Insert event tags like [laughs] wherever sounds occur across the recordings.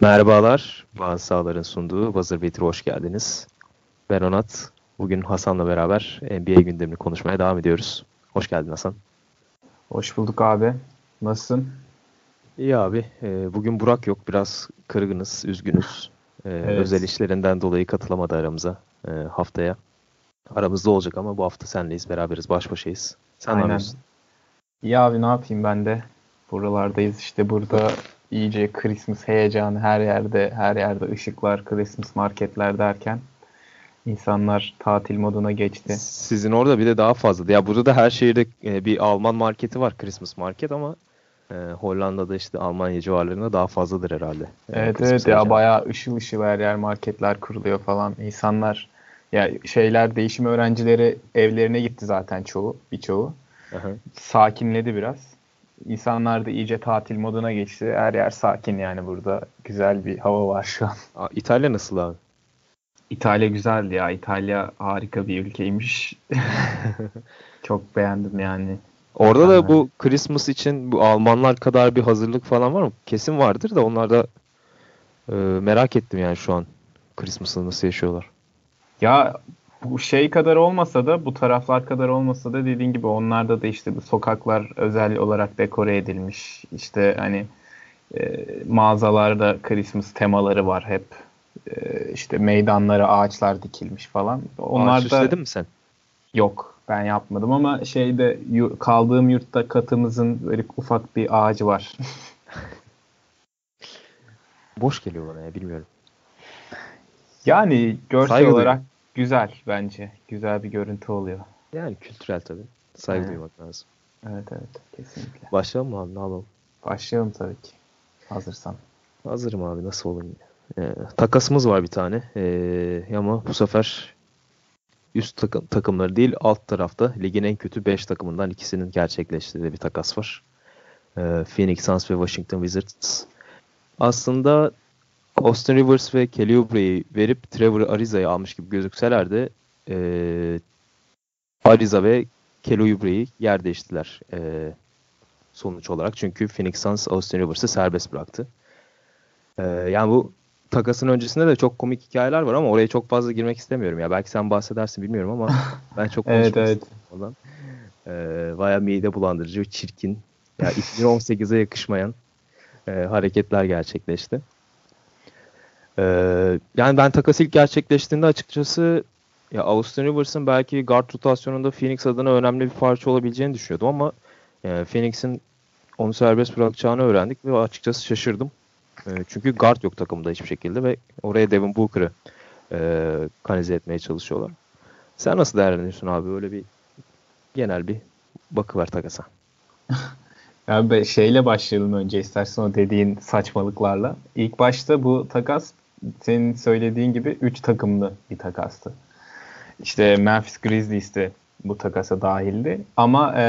Merhabalar, Bazı Sağlar'ın sunduğu Buzzer Beater'a hoş geldiniz. Ben Onat. Bugün Hasan'la beraber NBA gündemini konuşmaya devam ediyoruz. Hoş geldin Hasan. Hoş bulduk abi. Nasılsın? İyi abi. Ee, bugün Burak yok. Biraz kırgınız, üzgünüz. Ee, evet. Özel işlerinden dolayı katılamadı aramıza e, haftaya. Aramızda olacak ama bu hafta senleyiz, beraberiz, baş başayız. Sen Aynen. ne yapıyorsun? İyi abi ne yapayım ben de. Buralardayız işte burada iyice Christmas heyecanı her yerde, her yerde ışıklar, Christmas marketler derken insanlar tatil moduna geçti. Sizin orada bir de daha fazla. Ya burada da her şehirde e, bir Alman marketi var, Christmas market ama e, Hollanda'da işte Almanya civarlarında daha fazladır herhalde. E, evet Christmas evet heyecanı. ya bayağı ışıl ışıl her yer marketler kuruluyor falan. İnsanlar ya şeyler değişim öğrencileri evlerine gitti zaten çoğu, birçoğu. Aha. Sakinledi biraz. İnsanlar da iyice tatil moduna geçti. Her yer sakin yani burada. Güzel bir hava var şu an. Aa, İtalya nasıl abi? İtalya güzeldi ya. İtalya harika bir ülkeymiş. [laughs] Çok beğendim yani. Orada da bu Christmas için bu Almanlar kadar bir hazırlık falan var mı? Kesin vardır da onlar da e, merak ettim yani şu an Christmas'ı nasıl yaşıyorlar. Ya bu şey kadar olmasa da bu taraflar kadar olmasa da dediğin gibi onlarda da işte bu sokaklar özel olarak dekore edilmiş. İşte hani e, mağazalarda Christmas temaları var hep. E, işte meydanlara ağaçlar dikilmiş falan. Onlar Ağaç da mi sen? Yok ben yapmadım ama şeyde kaldığım yurtta katımızın böyle ufak bir ağacı var. [laughs] Boş geliyor bana ya bilmiyorum. Yani görsel Saygı olarak güzel bence. Güzel bir görüntü oluyor. Yani kültürel tabii. Saygı evet. duymak lazım. Evet evet kesinlikle. Başlayalım mı abi ne yapalım? Başlayalım tabii ki. Hazırsan. Hazırım abi nasıl olayım. Ee, takasımız var bir tane. Ee, ama bu sefer üst takım, takımları değil alt tarafta ligin en kötü 5 takımından ikisinin gerçekleştirdiği bir takas var. Ee, Phoenix Suns ve Washington Wizards. Aslında Austin Rivers ve Kelly Oubre'yi verip Trevor Ariza'yı almış gibi gözükseler de e, Ariza ve Kelly Oubre'yi yer değiştiler e, sonuç olarak. Çünkü Phoenix Suns Austin Rivers'ı serbest bıraktı. E, yani bu takasın öncesinde de çok komik hikayeler var ama oraya çok fazla girmek istemiyorum. Ya belki sen bahsedersin bilmiyorum ama ben çok [laughs] konuşmak evet, evet. ondan. E, bayağı mide bulandırıcı, çirkin. Ya 2018'e yakışmayan e, hareketler gerçekleşti. Ee, yani ben takas ilk gerçekleştiğinde açıkçası ya Austin Rivers'ın belki guard rotasyonunda Phoenix adına önemli bir parça olabileceğini düşünüyordum ama e, Phoenix'in onu serbest bırakacağını öğrendik ve açıkçası şaşırdım. E, çünkü guard yok takımda hiçbir şekilde ve oraya Devin Booker'ı e, kanalize etmeye çalışıyorlar. Sen nasıl değerlendiriyorsun abi? Öyle bir genel bir bakıver takasa. [laughs] Abi şeyle başlayalım önce istersen o dediğin saçmalıklarla. İlk başta bu takas senin söylediğin gibi 3 takımlı bir takastı. İşte Memphis Grizzlies de bu takasa dahildi. Ama e,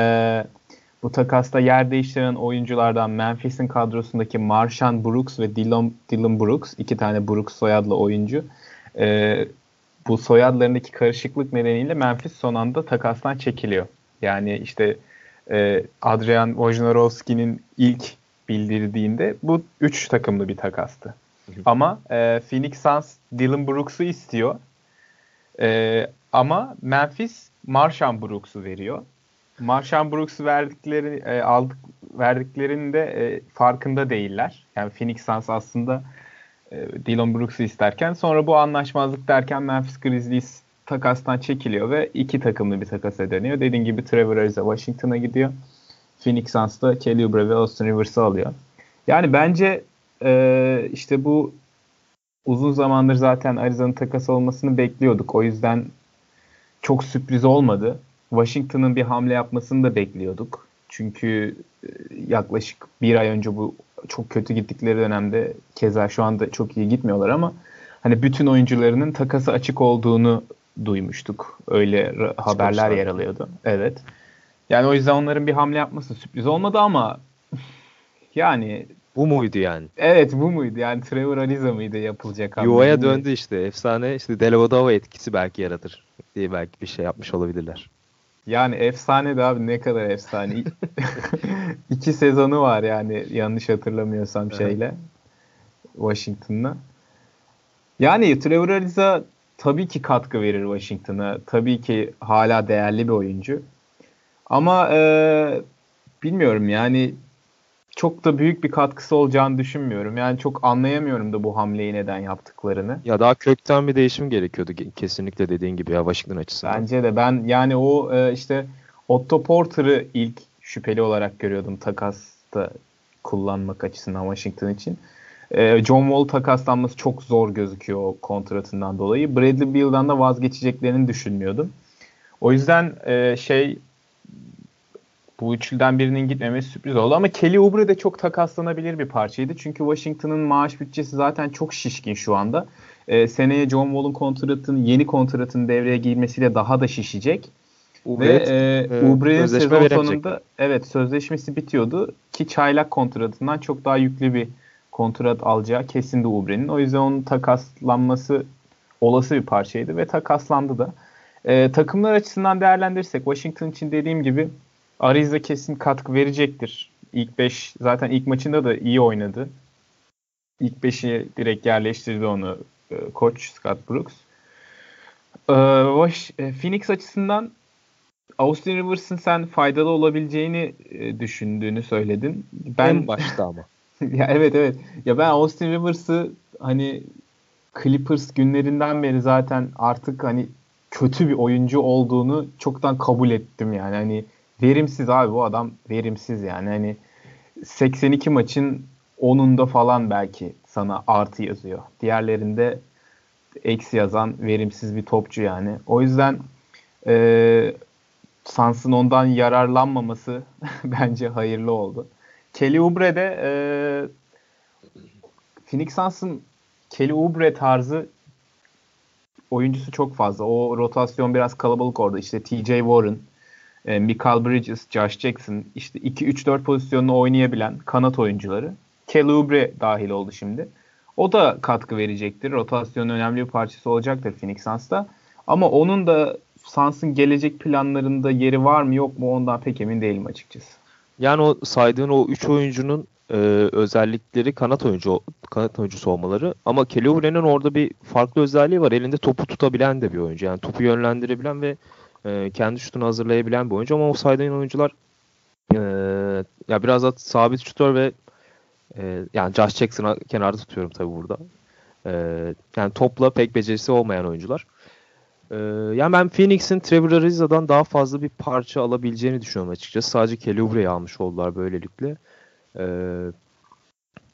bu takasta yer değiştiren oyunculardan Memphis'in kadrosundaki Marshawn Brooks ve Dylan, Dylan Brooks, iki tane Brooks soyadlı oyuncu. E, bu soyadlarındaki karışıklık nedeniyle Memphis son anda takastan çekiliyor. Yani işte e, Adrian Wojnarowski'nin ilk bildirdiğinde bu üç takımlı bir takastı. [laughs] Ama e, Phoenix Suns Dylan Brooks'u istiyor. E, ama Memphis Marshawn Brooks'u veriyor. Marshawn Brooks'u verdikleri e, aldık verdiklerinde e, farkında değiller. Yani Phoenix Suns aslında e, Dylan Brooks'u isterken sonra bu anlaşmazlık derken Memphis Grizzlies takastan çekiliyor ve iki takımlı bir takasa dönüyor. Dediğim gibi Trevor Ariza Washington'a gidiyor. Phoenix Suns da Kelly Oubre ve Austin Rivers'ı alıyor. Yani bence e, işte bu uzun zamandır zaten Ariza'nın takas olmasını bekliyorduk. O yüzden çok sürpriz olmadı. Washington'ın bir hamle yapmasını da bekliyorduk. Çünkü e, yaklaşık bir ay önce bu çok kötü gittikleri dönemde keza şu anda çok iyi gitmiyorlar ama hani bütün oyuncularının takası açık olduğunu duymuştuk. Öyle haberler yer alıyordu. Evet. Yani o yüzden onların bir hamle yapması sürpriz olmadı ama yani bu muydu yani? Evet bu muydu? Yani Trevor Ariza mıydı yapılacak hamle? Yuvaya döndü işte. Efsane işte Delavadova etkisi belki yaratır diye belki bir şey yapmış olabilirler. Yani efsane de abi ne kadar efsane. [laughs] İki sezonu var yani yanlış hatırlamıyorsam şeyle. Washington'la. Yani Trevor Ariza tabii ki katkı verir Washington'a. Tabii ki hala değerli bir oyuncu. Ama e, bilmiyorum yani çok da büyük bir katkısı olacağını düşünmüyorum. Yani çok anlayamıyorum da bu hamleyi neden yaptıklarını. Ya daha kökten bir değişim gerekiyordu kesinlikle dediğin gibi ya Washington açısından. Bence de ben yani o e, işte Otto Porter'ı ilk şüpheli olarak görüyordum takasta kullanmak açısından Washington için. E, John Wall takaslanması çok zor gözüküyor o kontratından dolayı. Bradley Beal'dan da vazgeçeceklerini düşünmüyordum. O yüzden e, şey bu üçlüden birinin gitmemesi sürpriz oldu ama Kelly Oubre de çok takaslanabilir bir parçaydı. Çünkü Washington'ın maaş bütçesi zaten çok şişkin şu anda. Ee, seneye John Wall'un kontratının yeni kontratının devreye girmesiyle daha da şişecek. Oubre, Ve e, e, Oubre'nin sezon sonunda evet sözleşmesi bitiyordu ki çaylak kontratından çok daha yüklü bir kontrat alacağı kesindi Oubre'nin. O yüzden onun takaslanması olası bir parçaydı ve takaslandı da. E, takımlar açısından değerlendirirsek Washington için dediğim gibi Ariza kesin katkı verecektir. İlk 5 zaten ilk maçında da iyi oynadı. İlk 5'i direkt yerleştirdi onu e, koç Scott Brooks. E, Phoenix açısından Austin Rivers'ın sen faydalı olabileceğini e, düşündüğünü söyledin. Ben en başta ama. [laughs] ya evet evet. Ya ben Austin Rivers'ı hani Clippers günlerinden beri zaten artık hani kötü bir oyuncu olduğunu çoktan kabul ettim yani. Hani verimsiz abi bu adam verimsiz yani. Hani 82 maçın 10'unda falan belki sana artı yazıyor. Diğerlerinde eksi yazan verimsiz bir topçu yani. O yüzden e, Sans'ın ondan yararlanmaması [laughs] bence hayırlı oldu. Kelly Oubre de e, Phoenix Suns'ın Kelly Oubre tarzı oyuncusu çok fazla. O rotasyon biraz kalabalık orada. İşte TJ Warren, e, Michael Bridges, Josh Jackson işte 2-3-4 pozisyonunu oynayabilen kanat oyuncuları. Kelly Oubre dahil oldu şimdi. O da katkı verecektir. Rotasyonun önemli bir parçası olacaktır Phoenix Suns'ta. Ama onun da Suns'ın gelecek planlarında yeri var mı yok mu ondan pek emin değilim açıkçası. Yani o saydığın o 3 oyuncunun e, özellikleri kanat oyuncu kanat oyuncusu olmaları ama Kelly orada bir farklı özelliği var. Elinde topu tutabilen de bir oyuncu. Yani topu yönlendirebilen ve e, kendi şutunu hazırlayabilen bir oyuncu ama o saydığın oyuncular e, ya biraz da sabit şutör ve e, yani Josh Jackson'ı kenarda tutuyorum tabii burada. E, yani topla pek becerisi olmayan oyuncular. E, yani ben Phoenix'in Trevor Ariza'dan daha fazla bir parça alabileceğini düşünüyorum açıkçası. Sadece Kelly Oubre'yi almış oldular böylelikle. E,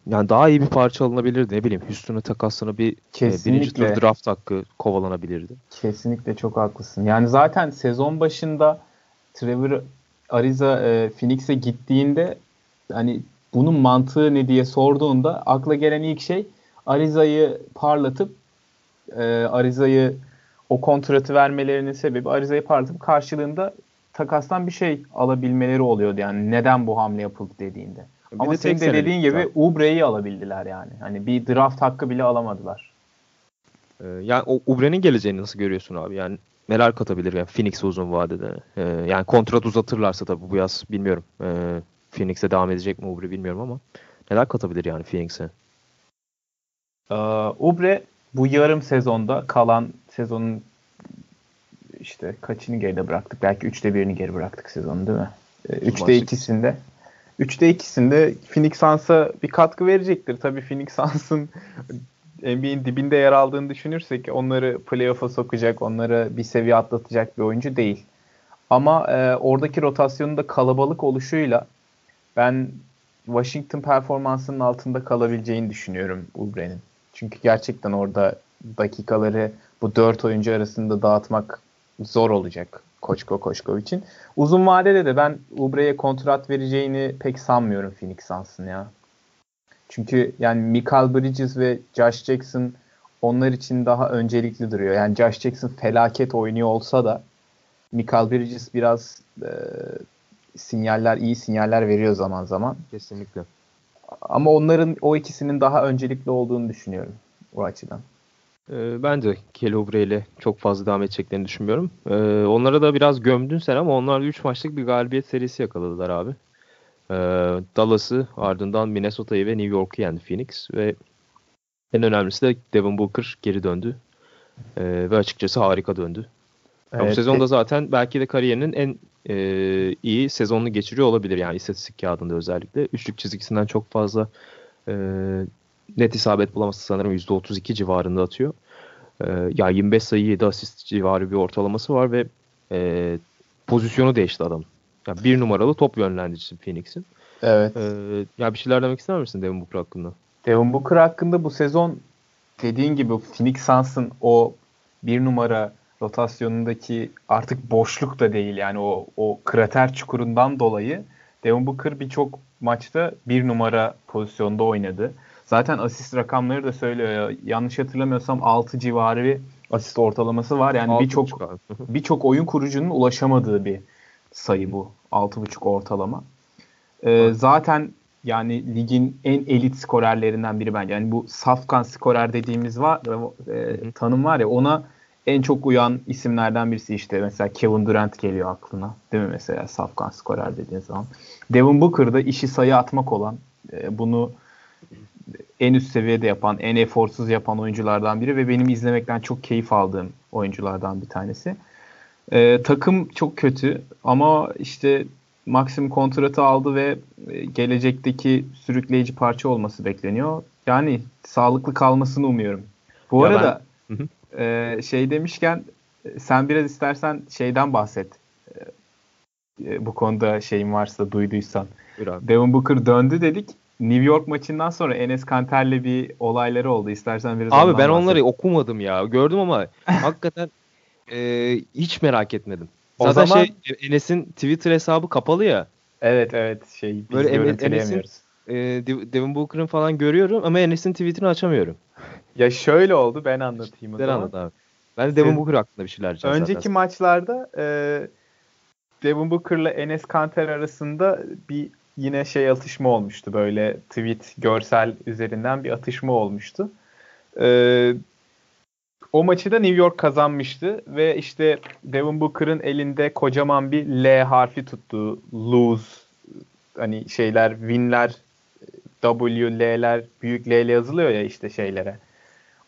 yani daha iyi bir parça alınabilirdi. Ne bileyim Houston'a takasını bir Kesinlikle. birinci tur draft hakkı kovalanabilirdi. Kesinlikle çok haklısın. Yani zaten sezon başında Trevor Ariza e, Phoenix'e gittiğinde hani bunun mantığı ne diye sorduğunda akla gelen ilk şey Ariza'yı parlatıp e, Ariza'yı o kontratı vermelerinin sebebi Ariza'yı parlatıp karşılığında takastan bir şey alabilmeleri oluyordu. Yani neden bu hamle yapıldı dediğinde. Ama de senin de dediğin gibi Ubre'yi alabildiler yani. Hani bir draft hakkı bile alamadılar. Ee, yani o Ubre'nin geleceğini nasıl görüyorsun abi? Yani neler katabilir yani Phoenix uzun vadede? Ee, yani kontrat uzatırlarsa tabii bu yaz bilmiyorum. Ee, Phoenix'e devam edecek mi Ubre bilmiyorum ama neler katabilir yani Phoenix'e? Ee, Ubre bu yarım sezonda kalan sezonun işte kaçını geride bıraktık? Belki üçte birini geri bıraktık sezonu değil mi? Ee, üçte ikisinde 3'te ikisinde Phoenix Suns'a bir katkı verecektir. Tabii Phoenix Suns'ın NBA'in dibinde yer aldığını düşünürsek onları playoff'a sokacak, onları bir seviye atlatacak bir oyuncu değil. Ama e, oradaki rotasyonun da kalabalık oluşuyla ben Washington performansının altında kalabileceğini düşünüyorum Ubre'nin. Çünkü gerçekten orada dakikaları bu dört oyuncu arasında dağıtmak zor olacak. Koçko Koçkov için. Uzun vadede de ben Ubre'ye kontrat vereceğini pek sanmıyorum Phoenix Suns'ın ya. Çünkü yani Michael Bridges ve Josh Jackson onlar için daha öncelikli duruyor. Yani Josh Jackson felaket oynuyor olsa da Michael Bridges biraz e, sinyaller, iyi sinyaller veriyor zaman zaman. Kesinlikle. Ama onların o ikisinin daha öncelikli olduğunu düşünüyorum o açıdan. Ee, ben de Kelly ile çok fazla devam edeceklerini düşünmüyorum. Ee, onlara da biraz gömdün sen ama onlar 3 maçlık bir galibiyet serisi yakaladılar abi. Ee, Dallas'ı ardından Minnesota'yı ve New York'u yendi Phoenix ve En önemlisi de Devin Booker geri döndü. Ve açıkçası harika döndü. Evet. bu sezonda zaten belki de kariyerinin en e, iyi sezonunu geçiriyor olabilir yani istatistik kağıdında özellikle. Üçlük çizgisinden çok fazla e, net isabet bulaması sanırım %32 civarında atıyor. E, ya 25 sayı 7 asist civarı bir ortalaması var ve e, pozisyonu değişti adam. Yani bir numaralı top yönlendiricisi Phoenix'in. Evet. E, ya bir şeyler demek ister misin Devin Booker hakkında? Devin Booker hakkında bu sezon dediğin gibi Phoenix Suns'ın o bir numara rotasyonundaki artık boşluk da değil yani o, o krater çukurundan dolayı Devin Booker birçok maçta bir numara pozisyonda oynadı. Zaten asist rakamları da söylüyor. Yanlış hatırlamıyorsam 6 civarı bir asist ortalaması var. Yani birçok [laughs] birçok oyun kurucunun ulaşamadığı bir sayı bu. 6.5 ortalama. Ee, zaten yani ligin en elit skorerlerinden biri bence. Yani bu safkan skorer dediğimiz var e, tanım var ya ona en çok uyan isimlerden birisi işte mesela Kevin Durant geliyor aklına. Değil mi mesela safkan skorer dediğin zaman. Devin Booker da işi sayı atmak olan e, bunu en üst seviyede yapan, en eforsuz yapan oyunculardan biri ve benim izlemekten çok keyif aldığım oyunculardan bir tanesi. E, takım çok kötü ama işte maksimum kontratı aldı ve e, gelecekteki sürükleyici parça olması bekleniyor. Yani sağlıklı kalmasını umuyorum. Bu ya arada ben... e, şey demişken e, sen biraz istersen şeyden bahset. E, e bu konuda şeyin varsa duyduysan. Devin Booker döndü dedik. New York maçından sonra Enes Kanter'le bir olayları oldu. İstersen biraz Abi ben onları okumadım ya. Gördüm ama [laughs] hakikaten e, hiç merak etmedim. O Zaten zaman... şey Enes'in Twitter hesabı kapalı ya. Evet evet şey biz Böyle. Enes'in, e, Devin Booker'ın falan görüyorum ama Enes'in tweetini açamıyorum. [laughs] Ya şöyle oldu ben anlatayım o zaman. anlat abi. Ben de Devin Booker hakkında bir şeyler diyeceğim Önceki zaten. maçlarda e, Devin Booker'la Enes Kanter arasında bir yine şey atışma olmuştu. Böyle tweet, görsel üzerinden bir atışma olmuştu. Ee, o maçı da New York kazanmıştı ve işte Devin Booker'ın elinde kocaman bir L harfi tuttu. Lose hani şeyler, winler W, L'ler büyük L ile yazılıyor ya işte şeylere.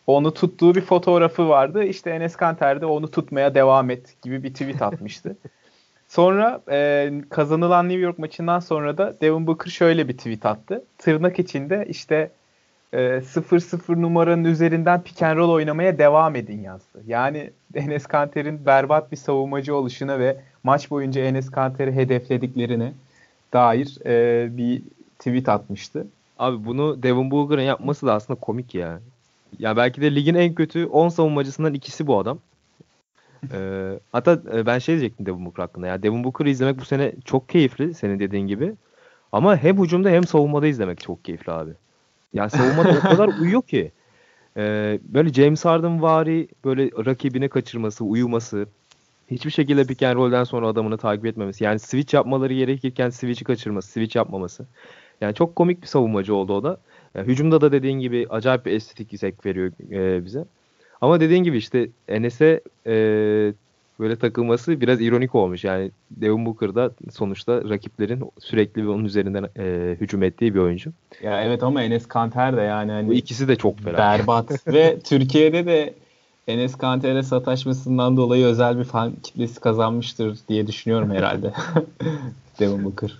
Onu tuttuğu bir fotoğrafı vardı. İşte Enes Kanter de onu tutmaya devam et gibi bir tweet atmıştı. [laughs] Sonra e, kazanılan New York maçından sonra da Devin Booker şöyle bir tweet attı. Tırnak içinde işte e, 0-0 numaranın üzerinden pick and roll oynamaya devam edin yazdı. Yani [laughs] Enes Kanter'in berbat bir savunmacı oluşuna ve maç boyunca Enes Kanter'i hedeflediklerine dair e, bir tweet atmıştı. Abi bunu Devin Booker'ın yapması da aslında komik ya. Ya belki de ligin en kötü 10 savunmacısından ikisi bu adam. Ee, hatta e, ben şey diyecektim Devin Booker hakkında. Ya Devin Booker'ı izlemek bu sene çok keyifli senin dediğin gibi. Ama hem hücumda hem savunmada izlemek çok keyifli abi. Yani savunmada o kadar [laughs] uyuyor ki. Ee, böyle James Harden vari böyle rakibine kaçırması, uyuması. Hiçbir şekilde pick and roll'den sonra adamını takip etmemesi. Yani switch yapmaları gerekirken switch'i kaçırması, switch yapmaması. Yani çok komik bir savunmacı oldu o da. Yani hücumda da dediğin gibi acayip bir estetik zevk veriyor e, bize. Ama dediğin gibi işte Enes'e e, böyle takılması biraz ironik olmuş. Yani Devin Booker da sonuçta rakiplerin sürekli onun üzerinden e, hücum ettiği bir oyuncu. Ya evet ama Enes Kanter de yani hani Bu ikisi de çok fena. Berbat. [laughs] Ve Türkiye'de de Enes Kanter'e sataşmasından dolayı özel bir fan kitlesi kazanmıştır diye düşünüyorum herhalde. [laughs] Devin Booker.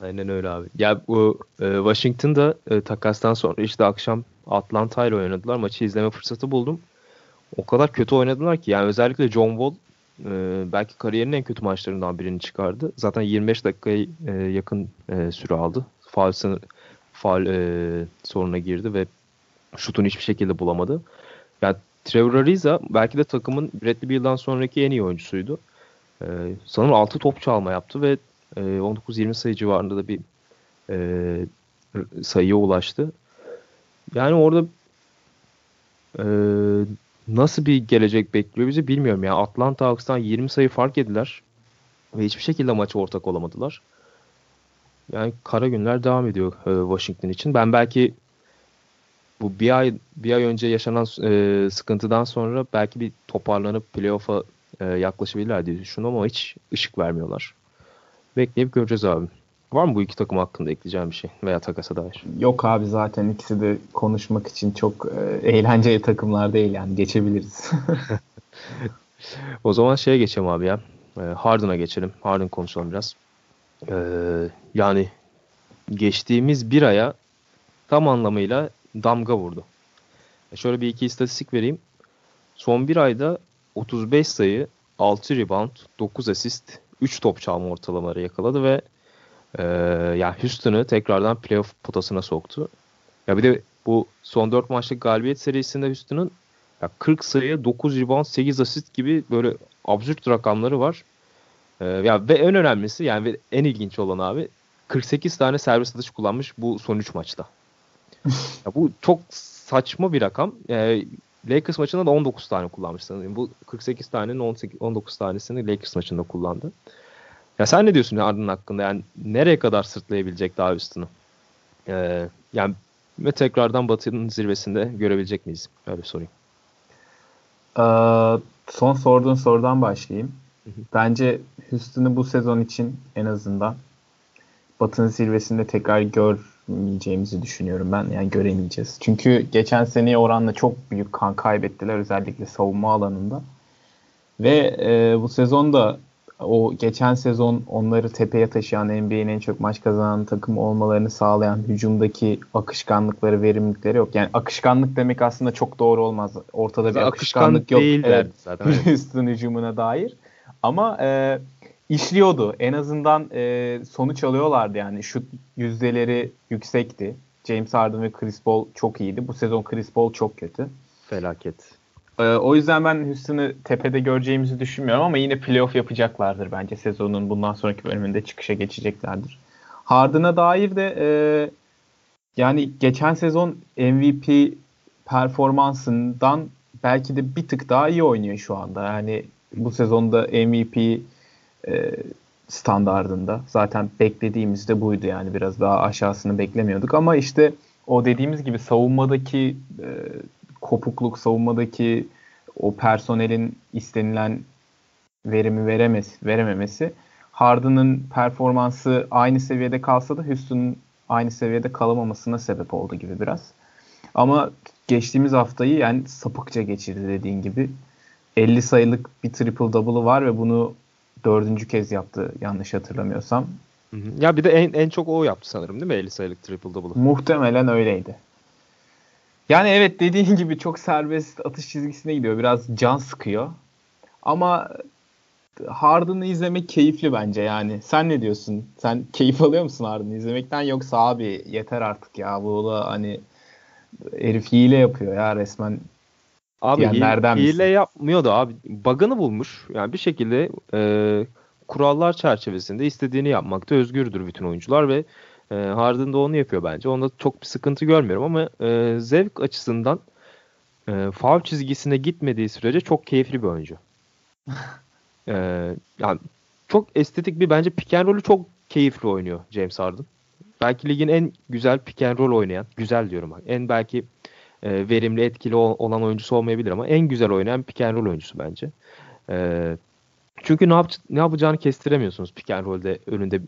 Aynen öyle abi. Ya bu e, Washington'da e, takastan sonra işte akşam Atlanta ile oynadılar. Maçı izleme fırsatı buldum. O kadar kötü oynadılar ki yani özellikle John Wall e, belki kariyerinin en kötü maçlarından birini çıkardı. Zaten 25 dakikaya e, yakın e, süre aldı. Sınır, faal e, soruna girdi ve şutunu hiçbir şekilde bulamadı. Yani Trevor Ariza belki de takımın Bradley Beal'dan sonraki en iyi oyuncusuydu. E, sanırım 6 top çalma yaptı ve e, 19-20 sayı civarında da bir e, sayıya ulaştı. Yani orada e, nasıl bir gelecek bekliyor bizi bilmiyorum ya. Atlanta Hawks'tan 20 sayı fark ediler ve hiçbir şekilde maça ortak olamadılar. Yani kara günler devam ediyor e, Washington için. Ben belki bu bir ay bir ay önce yaşanan e, sıkıntıdan sonra belki bir toparlanıp playoff'a e, yaklaşabilirler diye düşünüyorum ama hiç ışık vermiyorlar. Bekleyip göreceğiz abi. Var mı bu iki takım hakkında ekleyeceğim bir şey veya takasa dair? Yok abi zaten ikisi de konuşmak için çok e, eğlenceli takımlar değil yani geçebiliriz. [laughs] o zaman şeye geçelim abi ya. E, Harden'a geçelim. Harden konuşalım biraz. E, yani geçtiğimiz bir aya tam anlamıyla damga vurdu. E şöyle bir iki istatistik vereyim. Son bir ayda 35 sayı, 6 rebound, 9 asist, 3 top çalma ortalamaları yakaladı ve e, yani Houston'ı tekrardan playoff potasına soktu. Ya bir de bu son 4 maçlık galibiyet serisinde Houston'ın ya 40 sayı, 9 rebound, 8 asist gibi böyle absürt rakamları var. E, ya ve en önemlisi yani en ilginç olan abi 48 tane servis atış kullanmış bu son 3 maçta. [laughs] ya bu çok saçma bir rakam. E, Lakers maçında da 19 tane kullanmış sanırım. Bu 48 tanenin 18, 19 tanesini Lakers maçında kullandı. Ya sen ne diyorsun Harden hakkında? Yani nereye kadar sırtlayabilecek daha üstünü? Ee, yani ve tekrardan Batı'nın zirvesinde görebilecek miyiz? Öyle sorayım. Ee, son sorduğun sorudan başlayayım. Hı hı. Bence Houston'ı bu sezon için en azından Batı'nın zirvesinde tekrar görmeyeceğimizi düşünüyorum ben. Yani göremeyeceğiz. Çünkü geçen seneye oranla çok büyük kan kaybettiler özellikle savunma alanında. Ve e, bu sezon da o geçen sezon onları tepeye taşıyan NBA'nin en çok maç kazanan takım olmalarını sağlayan hücumdaki akışkanlıkları, verimlilikleri yok. Yani akışkanlık demek aslında çok doğru olmaz. Ortada bir akışkanlık, akışkanlık yok. Değil evet, zaten. Houston hücumuna dair. Ama e, işliyordu. En azından e, sonuç alıyorlardı yani. Şut yüzdeleri yüksekti. James Harden ve Chris Paul çok iyiydi. Bu sezon Chris Paul çok kötü. Felaket. Ee, o yüzden ben Houston'ı tepede göreceğimizi düşünmüyorum ama yine playoff yapacaklardır bence sezonun bundan sonraki bölümünde çıkışa geçeceklerdir. Harden'a dair de e, yani geçen sezon MVP performansından belki de bir tık daha iyi oynuyor şu anda. Yani bu sezonda MVP e, standardında. Zaten beklediğimiz de buydu yani biraz daha aşağısını beklemiyorduk ama işte o dediğimiz gibi savunmadaki e, kopukluk, savunmadaki o personelin istenilen verimi veremez, verememesi Harden'ın performansı aynı seviyede kalsa da Houston'un aynı seviyede kalamamasına sebep oldu gibi biraz. Ama geçtiğimiz haftayı yani sapıkça geçirdi dediğin gibi. 50 sayılık bir triple double'ı var ve bunu dördüncü kez yaptı yanlış hatırlamıyorsam. Ya bir de en, en çok o yaptı sanırım değil mi 50 sayılık triple double'ı? Muhtemelen öyleydi. Yani evet dediğin [laughs] gibi çok serbest atış çizgisine gidiyor. Biraz can sıkıyor. Ama Harden'ı izlemek keyifli bence yani. Sen ne diyorsun? Sen keyif alıyor musun Harden'ı izlemekten yoksa abi yeter artık ya bu da hani herif hile yapıyor ya resmen Abi hile, hile yapmıyor da abi bug'ını bulmuş. Yani bir şekilde e, kurallar çerçevesinde istediğini yapmakta özgürdür bütün oyuncular ve e, Harden da onu yapıyor bence. Onda çok bir sıkıntı görmüyorum ama e, zevk açısından e, foul çizgisine gitmediği sürece çok keyifli bir oyuncu. [laughs] e, yani çok estetik bir bence pick and roll'ü çok keyifli oynuyor James Harden. Belki ligin en güzel pick and roll oynayan, güzel diyorum bak. En belki e, verimli, etkili olan oyuncusu olmayabilir ama en güzel oynayan pick and roll oyuncusu bence. E, çünkü ne, yap ne yapacağını kestiremiyorsunuz pick and roll'de önünde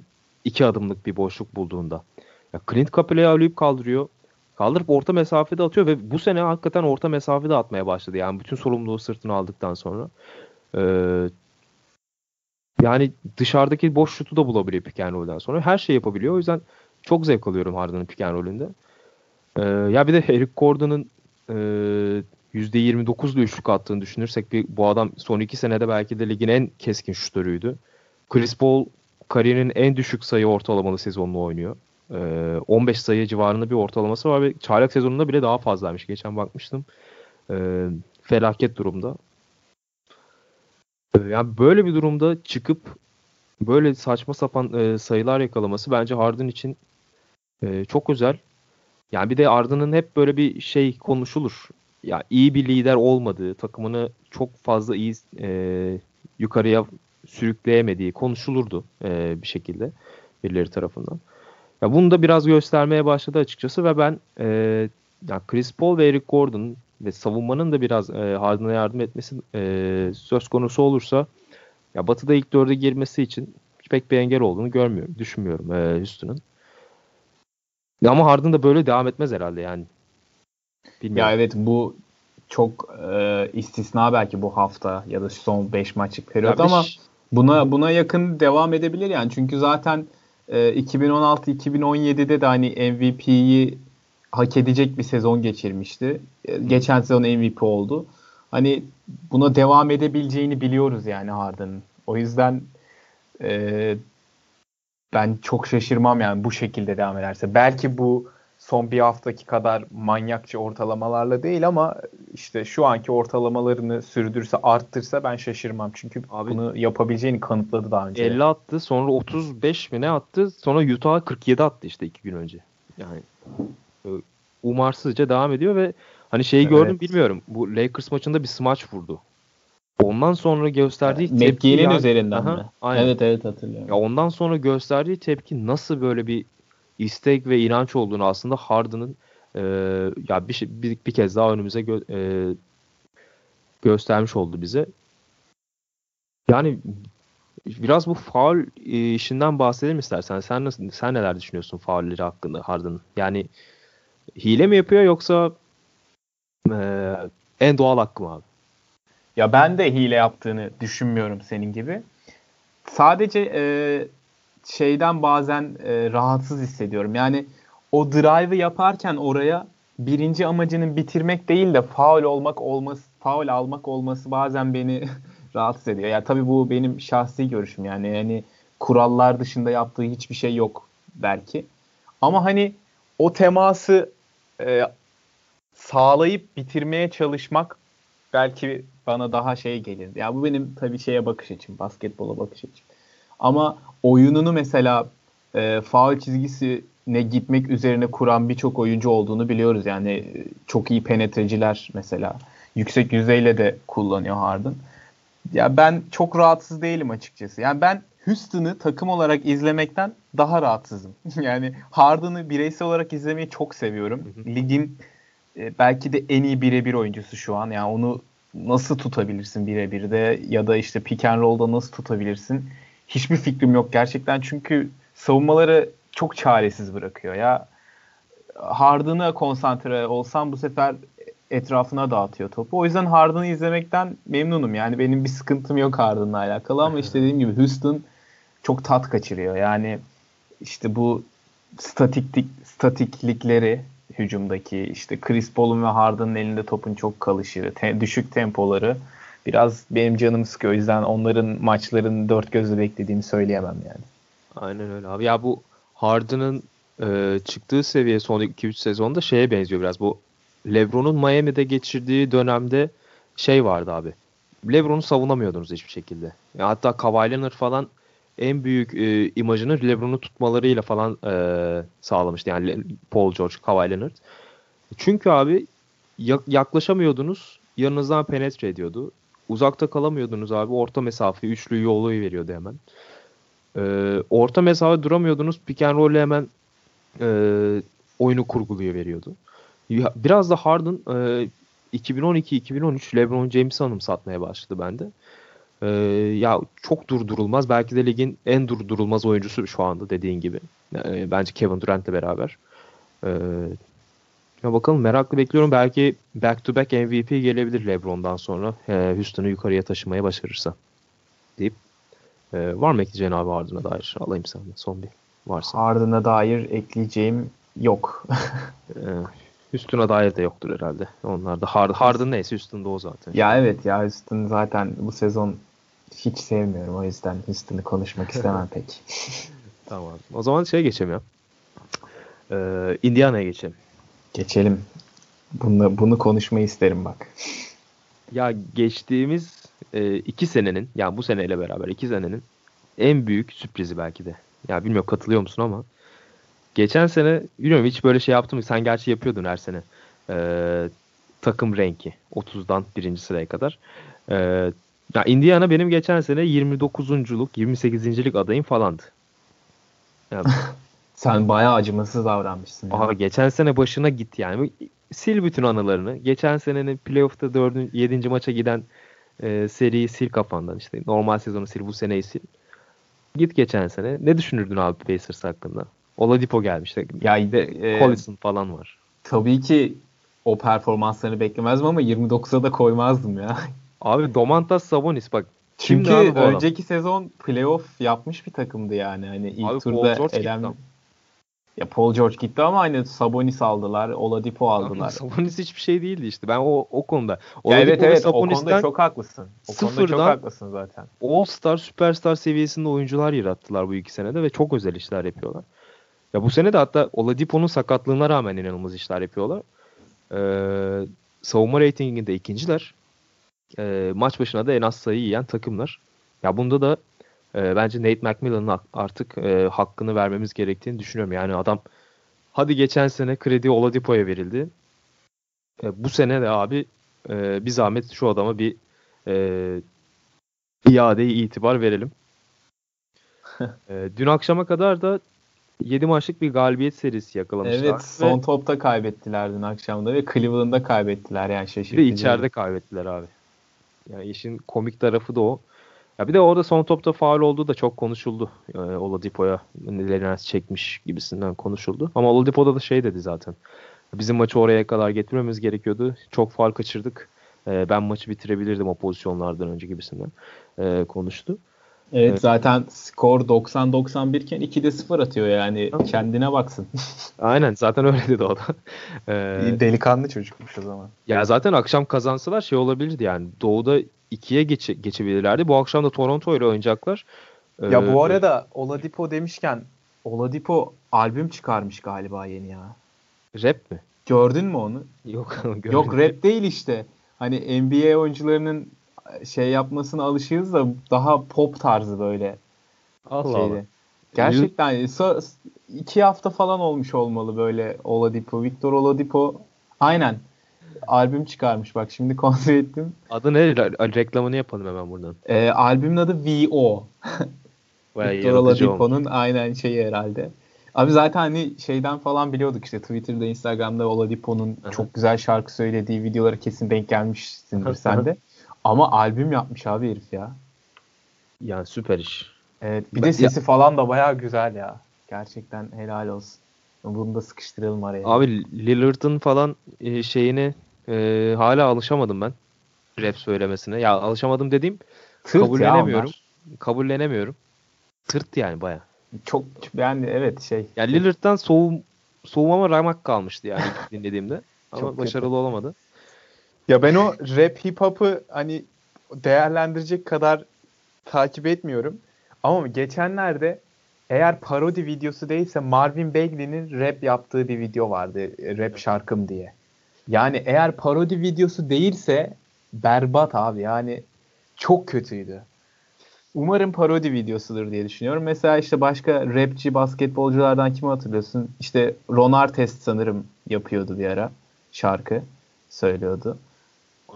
iki adımlık bir boşluk bulduğunda. Ya Clint Capela'yı alıyıp kaldırıyor. Kaldırıp orta mesafede atıyor ve bu sene hakikaten orta mesafede atmaya başladı. Yani bütün sorumluluğu sırtına aldıktan sonra. Ee, yani dışarıdaki boş şutu da bulabiliyor pick and roll'den sonra. Her şey yapabiliyor. O yüzden çok zevk alıyorum Harden'ın pick and roll'ünde. Ee, ya bir de Eric Gordon'ın e, %29'lu üçlük attığını düşünürsek bir, bu adam son iki senede belki de ligin en keskin şutörüydü. Chris Paul kariyerinin en düşük sayı ortalamalı sezonunu oynuyor. Ee, 15 sayı civarında bir ortalaması var ve çaylak sezonunda bile daha fazlaymış. Geçen bakmıştım. Ee, felaket durumda. Ee, yani böyle bir durumda çıkıp böyle saçma sapan e, sayılar yakalaması bence Harden için e, çok özel. Yani bir de Harden'ın hep böyle bir şey konuşulur. Ya iyi bir lider olmadığı, takımını çok fazla iyi e, yukarıya sürükleyemediği konuşulurdu e, bir şekilde birileri tarafından. Ya bunu da biraz göstermeye başladı açıkçası ve ben e, ya Chris Paul ve Eric Gordon ve savunmanın da biraz e, Harden'a yardım etmesi e, söz konusu olursa ya Batı'da ilk dörde girmesi için pek bir engel olduğunu görmüyorum. Düşünmüyorum e, Houston'ın. Ama Harden da böyle devam etmez herhalde yani. Bilmiyorum. Ya evet bu çok e, istisna belki bu hafta ya da son 5 maçlık periyot ama buna buna yakın devam edebilir yani. Çünkü zaten e, 2016-2017'de de hani MVP'yi hak edecek bir sezon geçirmişti. E, geçen sezon MVP oldu. Hani buna devam edebileceğini biliyoruz yani Harden'ın. O yüzden e, ben çok şaşırmam yani bu şekilde devam ederse. Belki bu son bir haftaki kadar manyakça ortalamalarla değil ama işte şu anki ortalamalarını sürdürse arttırsa ben şaşırmam. Çünkü Abi, bunu yapabileceğini kanıtladı daha önce. 50 attı sonra 35 mi ne attı sonra Utah 47 attı işte iki gün önce. Yani umarsızca devam ediyor ve hani şeyi evet. gördüm bilmiyorum. Bu Lakers maçında bir smaç vurdu. Ondan sonra gösterdiği yani, tepki üzerinden aha, mi? Aynen. Evet evet hatırlıyorum. Ya ondan sonra gösterdiği tepki nasıl böyle bir istek ve inanç olduğunu aslında Harden'ın e, ya bir, şey, bir bir kez daha önümüze gö, e, göstermiş oldu bize. Yani biraz bu faul e, işinden bahsedelim istersen. Sen nasıl sen neler düşünüyorsun faulleri hakkında Harden'ın? Yani hile mi yapıyor yoksa e, en doğal hakkı mı abi? Ya ben de hile yaptığını düşünmüyorum senin gibi. Sadece e, şeyden bazen e, rahatsız hissediyorum. Yani o drive'ı yaparken oraya birinci amacının bitirmek değil de faul olmak olması, faul almak olması bazen beni [laughs] rahatsız ediyor. Ya yani tabii bu benim şahsi görüşüm yani. Yani kurallar dışında yaptığı hiçbir şey yok belki. Ama hani o teması e, sağlayıp bitirmeye çalışmak belki bana daha şey gelir. Ya bu benim tabii şeye bakış açım, basketbola bakış açım. Ama oyununu mesela e, faul çizgisine gitmek üzerine kuran birçok oyuncu olduğunu biliyoruz. Yani e, çok iyi penetreciler mesela. Yüksek yüzeyle de kullanıyor Harden. Ya ben çok rahatsız değilim açıkçası. Yani ben Houston'ı takım olarak izlemekten daha rahatsızım. [laughs] yani Harden'ı bireysel olarak izlemeyi çok seviyorum. Ligin e, belki de en iyi birebir oyuncusu şu an. Yani onu nasıl tutabilirsin birebir de ya da işte pick and roll'da nasıl tutabilirsin? Hiçbir fikrim yok gerçekten çünkü savunmaları çok çaresiz bırakıyor ya. Harden'a konsantre olsam bu sefer etrafına dağıtıyor topu. O yüzden Harden'ı izlemekten memnunum. Yani benim bir sıkıntım yok Harden'la alakalı ama işte dediğim gibi Houston çok tat kaçırıyor. Yani işte bu statiklik, statiklikleri hücumdaki işte Chris Paul'un ve Harden'ın elinde topun çok kalışı, te, düşük tempoları biraz benim canım sıkıyor. O yüzden onların maçlarını dört gözle beklediğimi söyleyemem yani. Aynen öyle abi. Ya bu Harden'ın e, çıktığı seviye son 2-3 sezonda şeye benziyor biraz. Bu LeBron'un Miami'de geçirdiği dönemde şey vardı abi. LeBron'u savunamıyordunuz hiçbir şekilde. Ya hatta Kawhi Leonard falan en büyük e, imajını LeBron'u tutmalarıyla falan e, sağlamıştı. Yani Paul George, Kawhi Leonard. Çünkü abi yaklaşamıyordunuz. Yanınızdan penetre ediyordu uzakta kalamıyordunuz abi. Orta mesafe üçlü yolu veriyordu hemen. Ee, orta mesafe duramıyordunuz. Pick and roll'e hemen e, oyunu kurguluyor veriyordu. Biraz da Harden e, 2012-2013 LeBron James'i anımsatmaya başladı bende. E, ya çok durdurulmaz. Belki de ligin en durdurulmaz oyuncusu şu anda dediğin gibi. E, bence Kevin Durant'le beraber. E, ya bakalım meraklı bekliyorum. Belki back to back MVP gelebilir LeBron'dan sonra. E, Houston'u yukarıya taşımaya başarırsa. Deyip e, var mı ekleyeceğin abi Harden'a dair? Alayım senden son bir varsa. Harden'a dair ekleyeceğim yok. [laughs] e, Houston'a dair de yoktur herhalde. Onlar da Harden, Harden neyse Houston'da o zaten. Ya evet ya Houston zaten bu sezon hiç sevmiyorum. O yüzden Houston'ı konuşmak istemem pek. [laughs] tamam. O zaman şey geçelim ya. Ee, Indiana'ya geçelim. Geçelim. Bunu, bunu konuşmayı isterim bak. Ya geçtiğimiz e, iki senenin, yani bu seneyle beraber iki senenin en büyük sürprizi belki de. Ya bilmiyorum katılıyor musun ama geçen sene bilmiyorum hiç böyle şey yaptım mı? Sen gerçi yapıyordun her sene. Ee, takım renki 30'dan birinci sıraya kadar. Ee, ya Indiana benim geçen sene 29'unculuk, 28.lik adayım falandı. Yani [laughs] Sen bayağı acımasız davranmışsın. Aha, yani. geçen sene başına git yani. Sil bütün anılarını. Geçen senenin playoff'ta 4. 7. maça giden e, seriyi sil kafandan işte. Normal sezonu sil, bu seneyi sil. Git geçen sene. Ne düşünürdün abi Pacers hakkında? Oladipo gelmişti. Ya de e, Collison falan var. tabii ki o performanslarını beklemezdim ama 29'a da koymazdım ya. [laughs] Abi Domantas Sabonis bak. Çünkü bu adam? önceki sezon playoff yapmış bir takımdı yani. Hani ilk Abi turda elen. Ya Paul George gitti ama hani Sabonis aldılar, Oladipo aldılar. Sabonis hiçbir şey değildi işte. Ben o o konuda. Ya Oladipo evet ve evet o konuda çok haklısın. O konuda çok sıfırdan- haklısın zaten. All-Star, Superstar seviyesinde oyuncular yarattılar bu iki senede ve çok özel işler yapıyorlar. Ya bu sene de hatta Oladipo'nun sakatlığına rağmen inanılmaz işler yapıyorlar. Ee, savunma reytinginde ikinciler. Ee, maç başına da en az sayı yiyen takımlar. Ya bunda da e, bence Nate McMillan'ın artık e, hakkını vermemiz gerektiğini düşünüyorum. Yani adam hadi geçen sene kredi Oladipo'ya verildi. E, bu sene de abi e, bir zahmet şu adama bir e, iade itibar verelim. [laughs] E, dün akşama kadar da 7 maçlık bir galibiyet serisi yakalamışlar. Evet Ve son topta kaybettiler dün akşamda ve Cleveland'da kaybettiler yani bir şaşırtıcı. de içeride kaybettiler abi. Yani işin komik tarafı da o. Ya bir de orada son topta faul olduğu da çok konuşuldu. E, Oladipo'ya Lenars çekmiş gibisinden konuşuldu. Ama Oladipo da şey dedi zaten. Bizim maçı oraya kadar getirmemiz gerekiyordu. Çok faul kaçırdık. E, ben maçı bitirebilirdim o pozisyonlardan önce gibisinden e, konuştu. Evet, Evet. zaten skor 90-91 iken 2'de 0 atıyor yani kendine baksın. [laughs] Aynen zaten öyle dedi o da. E, Delikanlı çocukmuş o zaman. Ya zaten akşam kazansalar şey olabilirdi yani. Doğu'da ikiye geçe, geçebilirlerdi. Bu akşam da Toronto ile oynayacaklar. Ya Ee, bu arada Oladipo demişken Oladipo albüm çıkarmış galiba yeni ya. rap mi? Gördün mü onu? Yok. Yok rap değil işte. Hani NBA oyuncularının şey yapmasına alışığız da daha pop tarzı böyle Allah şeydi. Allah. Gerçekten so- iki hafta falan olmuş olmalı böyle Oladipo. Victor Oladipo aynen albüm çıkarmış bak şimdi [laughs] kontrol ettim. Adı ne? Re- Reklamını yapalım hemen buradan. Ee, albümün adı VO. Victor. Oladipo'nun aynen şeyi herhalde. Abi zaten hani şeyden falan biliyorduk işte Twitter'da, Instagram'da Oladipo'nun çok güzel şarkı söylediği videolara kesin denk gelmişsindir sen de. Ama albüm yapmış abi herif ya. Yani süper iş. Evet bir de sesi falan da bayağı güzel ya. Gerçekten helal olsun. Bunu da sıkıştıralım araya. Abi Lillard'ın falan e, şeyini e, hala alışamadım ben. Rap söylemesine. Ya alışamadım dediğim Tırt ya kabullenemiyorum. onlar. kabullenemiyorum. Tırt yani baya. Çok yani evet şey. Yani Lillard'dan soğum, soğumama ramak kalmıştı yani [laughs] dinlediğimde. Ama Çok kötü. başarılı olamadı. Ya ben o rap hip hop'ı hani değerlendirecek kadar takip etmiyorum. Ama geçenlerde eğer parodi videosu değilse Marvin Bagley'nin rap yaptığı bir video vardı. e, Rap şarkım diye. Yani eğer parodi videosu değilse berbat abi. Yani çok kötüydü. Umarım parodi videosudur diye düşünüyorum. Mesela işte başka rapçi basketbolculardan kimi hatırlıyorsun? İşte Ron Artest sanırım yapıyordu bir ara şarkı söylüyordu.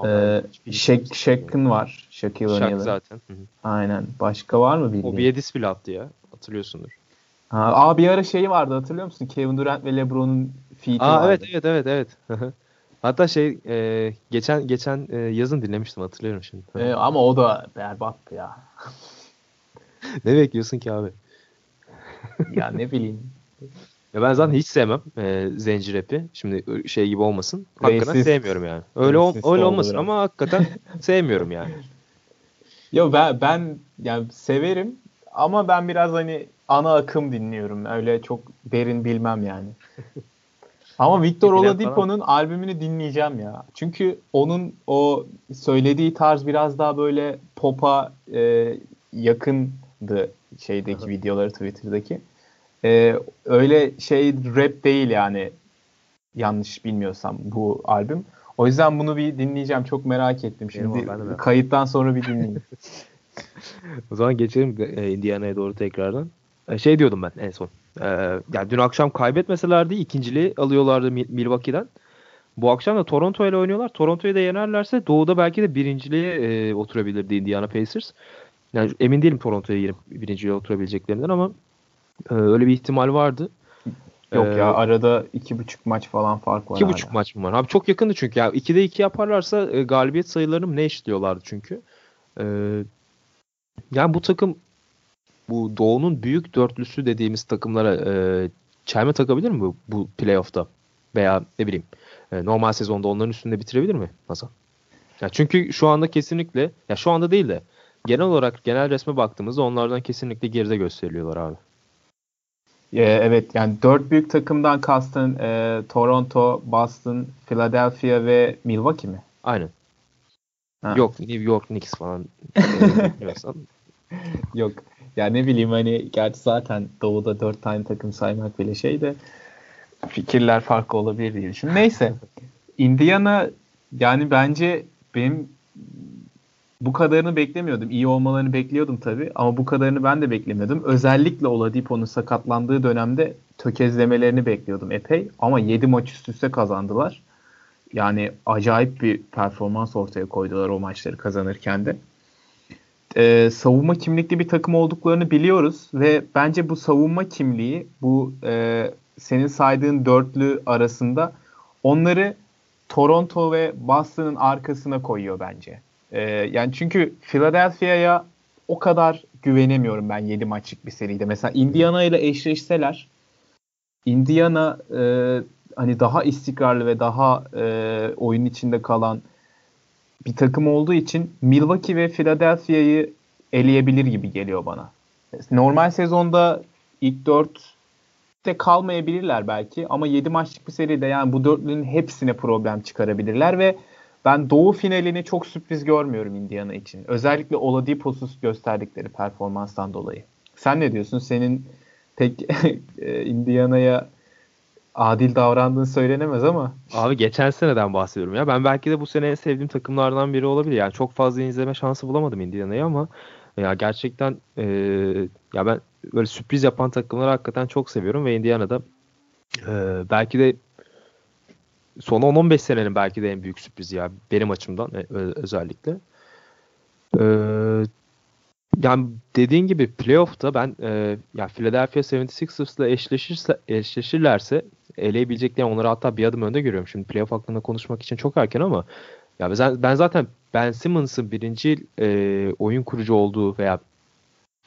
Ee, Shaq, Shaq'ın var. Shaquille Şak O'Neal'ın. zaten. Hı hı. Aynen. Başka var mı bildiğin? O bir Edis bile attı ya. Hatırlıyorsundur. Ha, aa, bir ara şey vardı hatırlıyor musun? Kevin Durant ve LeBron'un feat'i Aa vardı. evet evet evet evet. [laughs] Hatta şey e, geçen geçen e, yazın dinlemiştim hatırlıyorum şimdi. Ee, ama o da berbattı ya. [laughs] Ne bekliyorsun ki abi? [laughs] ya ne bileyim. Ya ben zaten hiç sevmem e, zenci rapi. Şimdi şey gibi olmasın. Hakikaten Racist. sevmiyorum yani. Öyle ol, Racist öyle olmasın ama hakikaten sevmiyorum yani. Yo ben ben yani severim ama ben biraz hani ana akım dinliyorum. Öyle çok derin bilmem yani. [laughs] Ama Victor Oladipo'nun albümünü dinleyeceğim ya. Çünkü onun o söylediği tarz biraz daha böyle pop'a e, yakındı şeydeki videoları Twitter'daki. E, öyle şey rap değil yani yanlış bilmiyorsam bu albüm. O yüzden bunu bir dinleyeceğim. Çok merak ettim. Şimdi merak kayıttan sonra bir dinleyeyim. [laughs] O zaman geçelim e, Indiana'ya doğru tekrardan. E, şey diyordum ben en son. E, yani dün akşam kaybetmeselerdi ikinciliği alıyorlardı Mil- Milwaukee'den. Bu akşam da Toronto ile oynuyorlar. Toronto'yu da yenerlerse doğuda belki de birinciliğe e, oturabilirdi Indiana Pacers. Yani emin değilim Toronto'ya yenip birinciliğe oturabileceklerinden ama e, öyle bir ihtimal vardı. Yok Ee, ya arada iki buçuk maç falan fark var. İki hala. buçuk maç mı var? Abi çok yakındı çünkü. Ya ikide iki yaparlarsa e, galibiyet sayılarını ne eşitliyorlardı çünkü. E, yani bu takım bu Doğu'nun büyük dörtlüsü dediğimiz takımlara e, çelme takabilir mi bu, bu playoff'ta? Veya ne bileyim e, normal sezonda onların üstünde bitirebilir mi Hasan? Ya çünkü şu anda kesinlikle ya şu anda değil de genel olarak genel resme baktığımızda onlardan kesinlikle geride gösteriliyorlar abi. Ee, evet yani dört büyük takımdan kastın e, Toronto, Boston, Philadelphia ve Milwaukee mi? Aynen. Ha. Yok New York Knicks falan. [laughs] Yok. Ya ne bileyim hani gerçi zaten doğuda dört tane takım saymak bile şey de fikirler farklı olabilir diye düşünüyorum. Neyse. Indiana yani bence benim bu kadarını beklemiyordum. İyi olmalarını bekliyordum tabii ama bu kadarını ben de beklemiyordum. Özellikle Oladipo'nun sakatlandığı dönemde tökezlemelerini bekliyordum epey ama 7 maç üst üste kazandılar. Yani acayip bir performans ortaya koydular o maçları kazanırken de. Ee, savunma kimlikli bir takım olduklarını biliyoruz ve bence bu savunma kimliği bu e, senin saydığın dörtlü arasında onları Toronto ve Boston'ın arkasına koyuyor bence. Ee, yani çünkü Philadelphia'ya o kadar güvenemiyorum ben 7 maçlık bir seride. Mesela Indiana ile eşleşseler Indiana e, hani daha istikrarlı ve daha e, oyun içinde kalan bir takım olduğu için Milwaukee ve Philadelphia'yı eleyebilir gibi geliyor bana. Normal sezonda ilk 4 de kalmayabilirler belki ama 7 maçlık bir seride yani bu dörtlünün hepsine problem çıkarabilirler ve ben Doğu finalini çok sürpriz görmüyorum Indiana için. Özellikle Oladipo'suz gösterdikleri performanstan dolayı. Sen ne diyorsun? Senin pek [laughs] e, Indiana'ya adil davrandığın söylenemez ama. Abi geçen seneden bahsediyorum ya. Ben belki de bu sene en sevdiğim takımlardan biri olabilir. Yani çok fazla izleme şansı bulamadım Indiana'yı ama ya gerçekten e, ya ben böyle sürpriz yapan takımları hakikaten çok seviyorum ve Indiana'da e, belki de son 10-15 senenin belki de en büyük sürprizi ya benim açımdan e, özellikle. Ee, yani dediğin gibi playoff'ta ben e, ya Philadelphia 76ers'la eşleşirse eşleşirlerse eleyebileceklerini onları hatta bir adım önde görüyorum. Şimdi playoff hakkında konuşmak için çok erken ama ya ben, ben zaten Ben Simmons'ın birinci e, oyun kurucu olduğu veya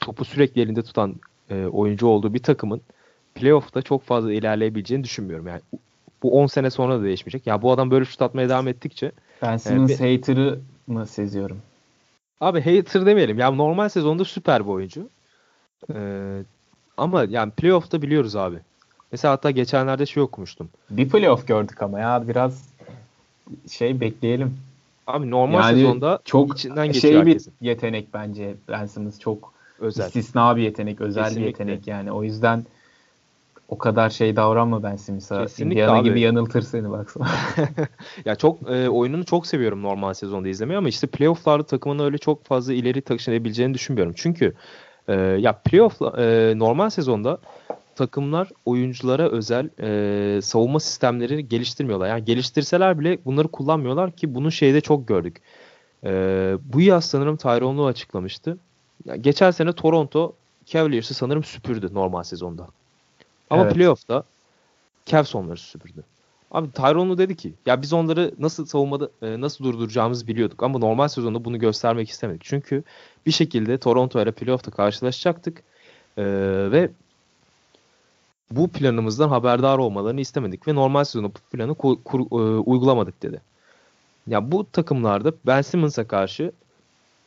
topu sürekli elinde tutan e, oyuncu olduğu bir takımın playoff'ta çok fazla ilerleyebileceğini düşünmüyorum. Yani bu 10 sene sonra da değişmeyecek. Ya bu adam böyle şut atmaya devam ettikçe Ben Simmons e, hater'ı mı seziyorum? Abi hater demeyelim. Ya normal sezonda süper bir oyuncu. Ee, ama yani playoff'ta biliyoruz abi. Mesela hatta geçenlerde şey okumuştum. Bir playoff gördük ama ya biraz şey bekleyelim. Abi normal yani sezonda çok içinden şey bir yetenek bence Ben Simmons çok özel. istisna bir yetenek, özel Kesinlikle. bir yetenek yani. O yüzden o kadar şey davranma Ben Simmons'a. Indiana abi. gibi yanıltır seni baksana. [laughs] [laughs] ya çok e, oyununu çok seviyorum normal sezonda izlemeyi ama işte playoff'larda takımını öyle çok fazla ileri taşınabileceğini düşünmüyorum. Çünkü e, ya playoff e, normal sezonda takımlar oyunculara özel e, savunma sistemleri geliştirmiyorlar. Yani geliştirseler bile bunları kullanmıyorlar ki bunu şeyde çok gördük. E, bu yaz sanırım Tyrone Lue açıklamıştı. Yani geçen sene Toronto Cavaliers'ı sanırım süpürdü normal sezonda. Ama evet. playoff'ta Cavs onları süpürdü. Abi Tyrone'u dedi ki ya biz onları nasıl savunmada e, nasıl durduracağımızı biliyorduk ama normal sezonda bunu göstermek istemedik. Çünkü bir şekilde Toronto ile playoff'ta karşılaşacaktık e, ve bu planımızdan haberdar olmalarını istemedik ve normal sezonda bu planı kur, kur, e, uygulamadık dedi. Ya bu takımlarda Ben Simmons'a karşı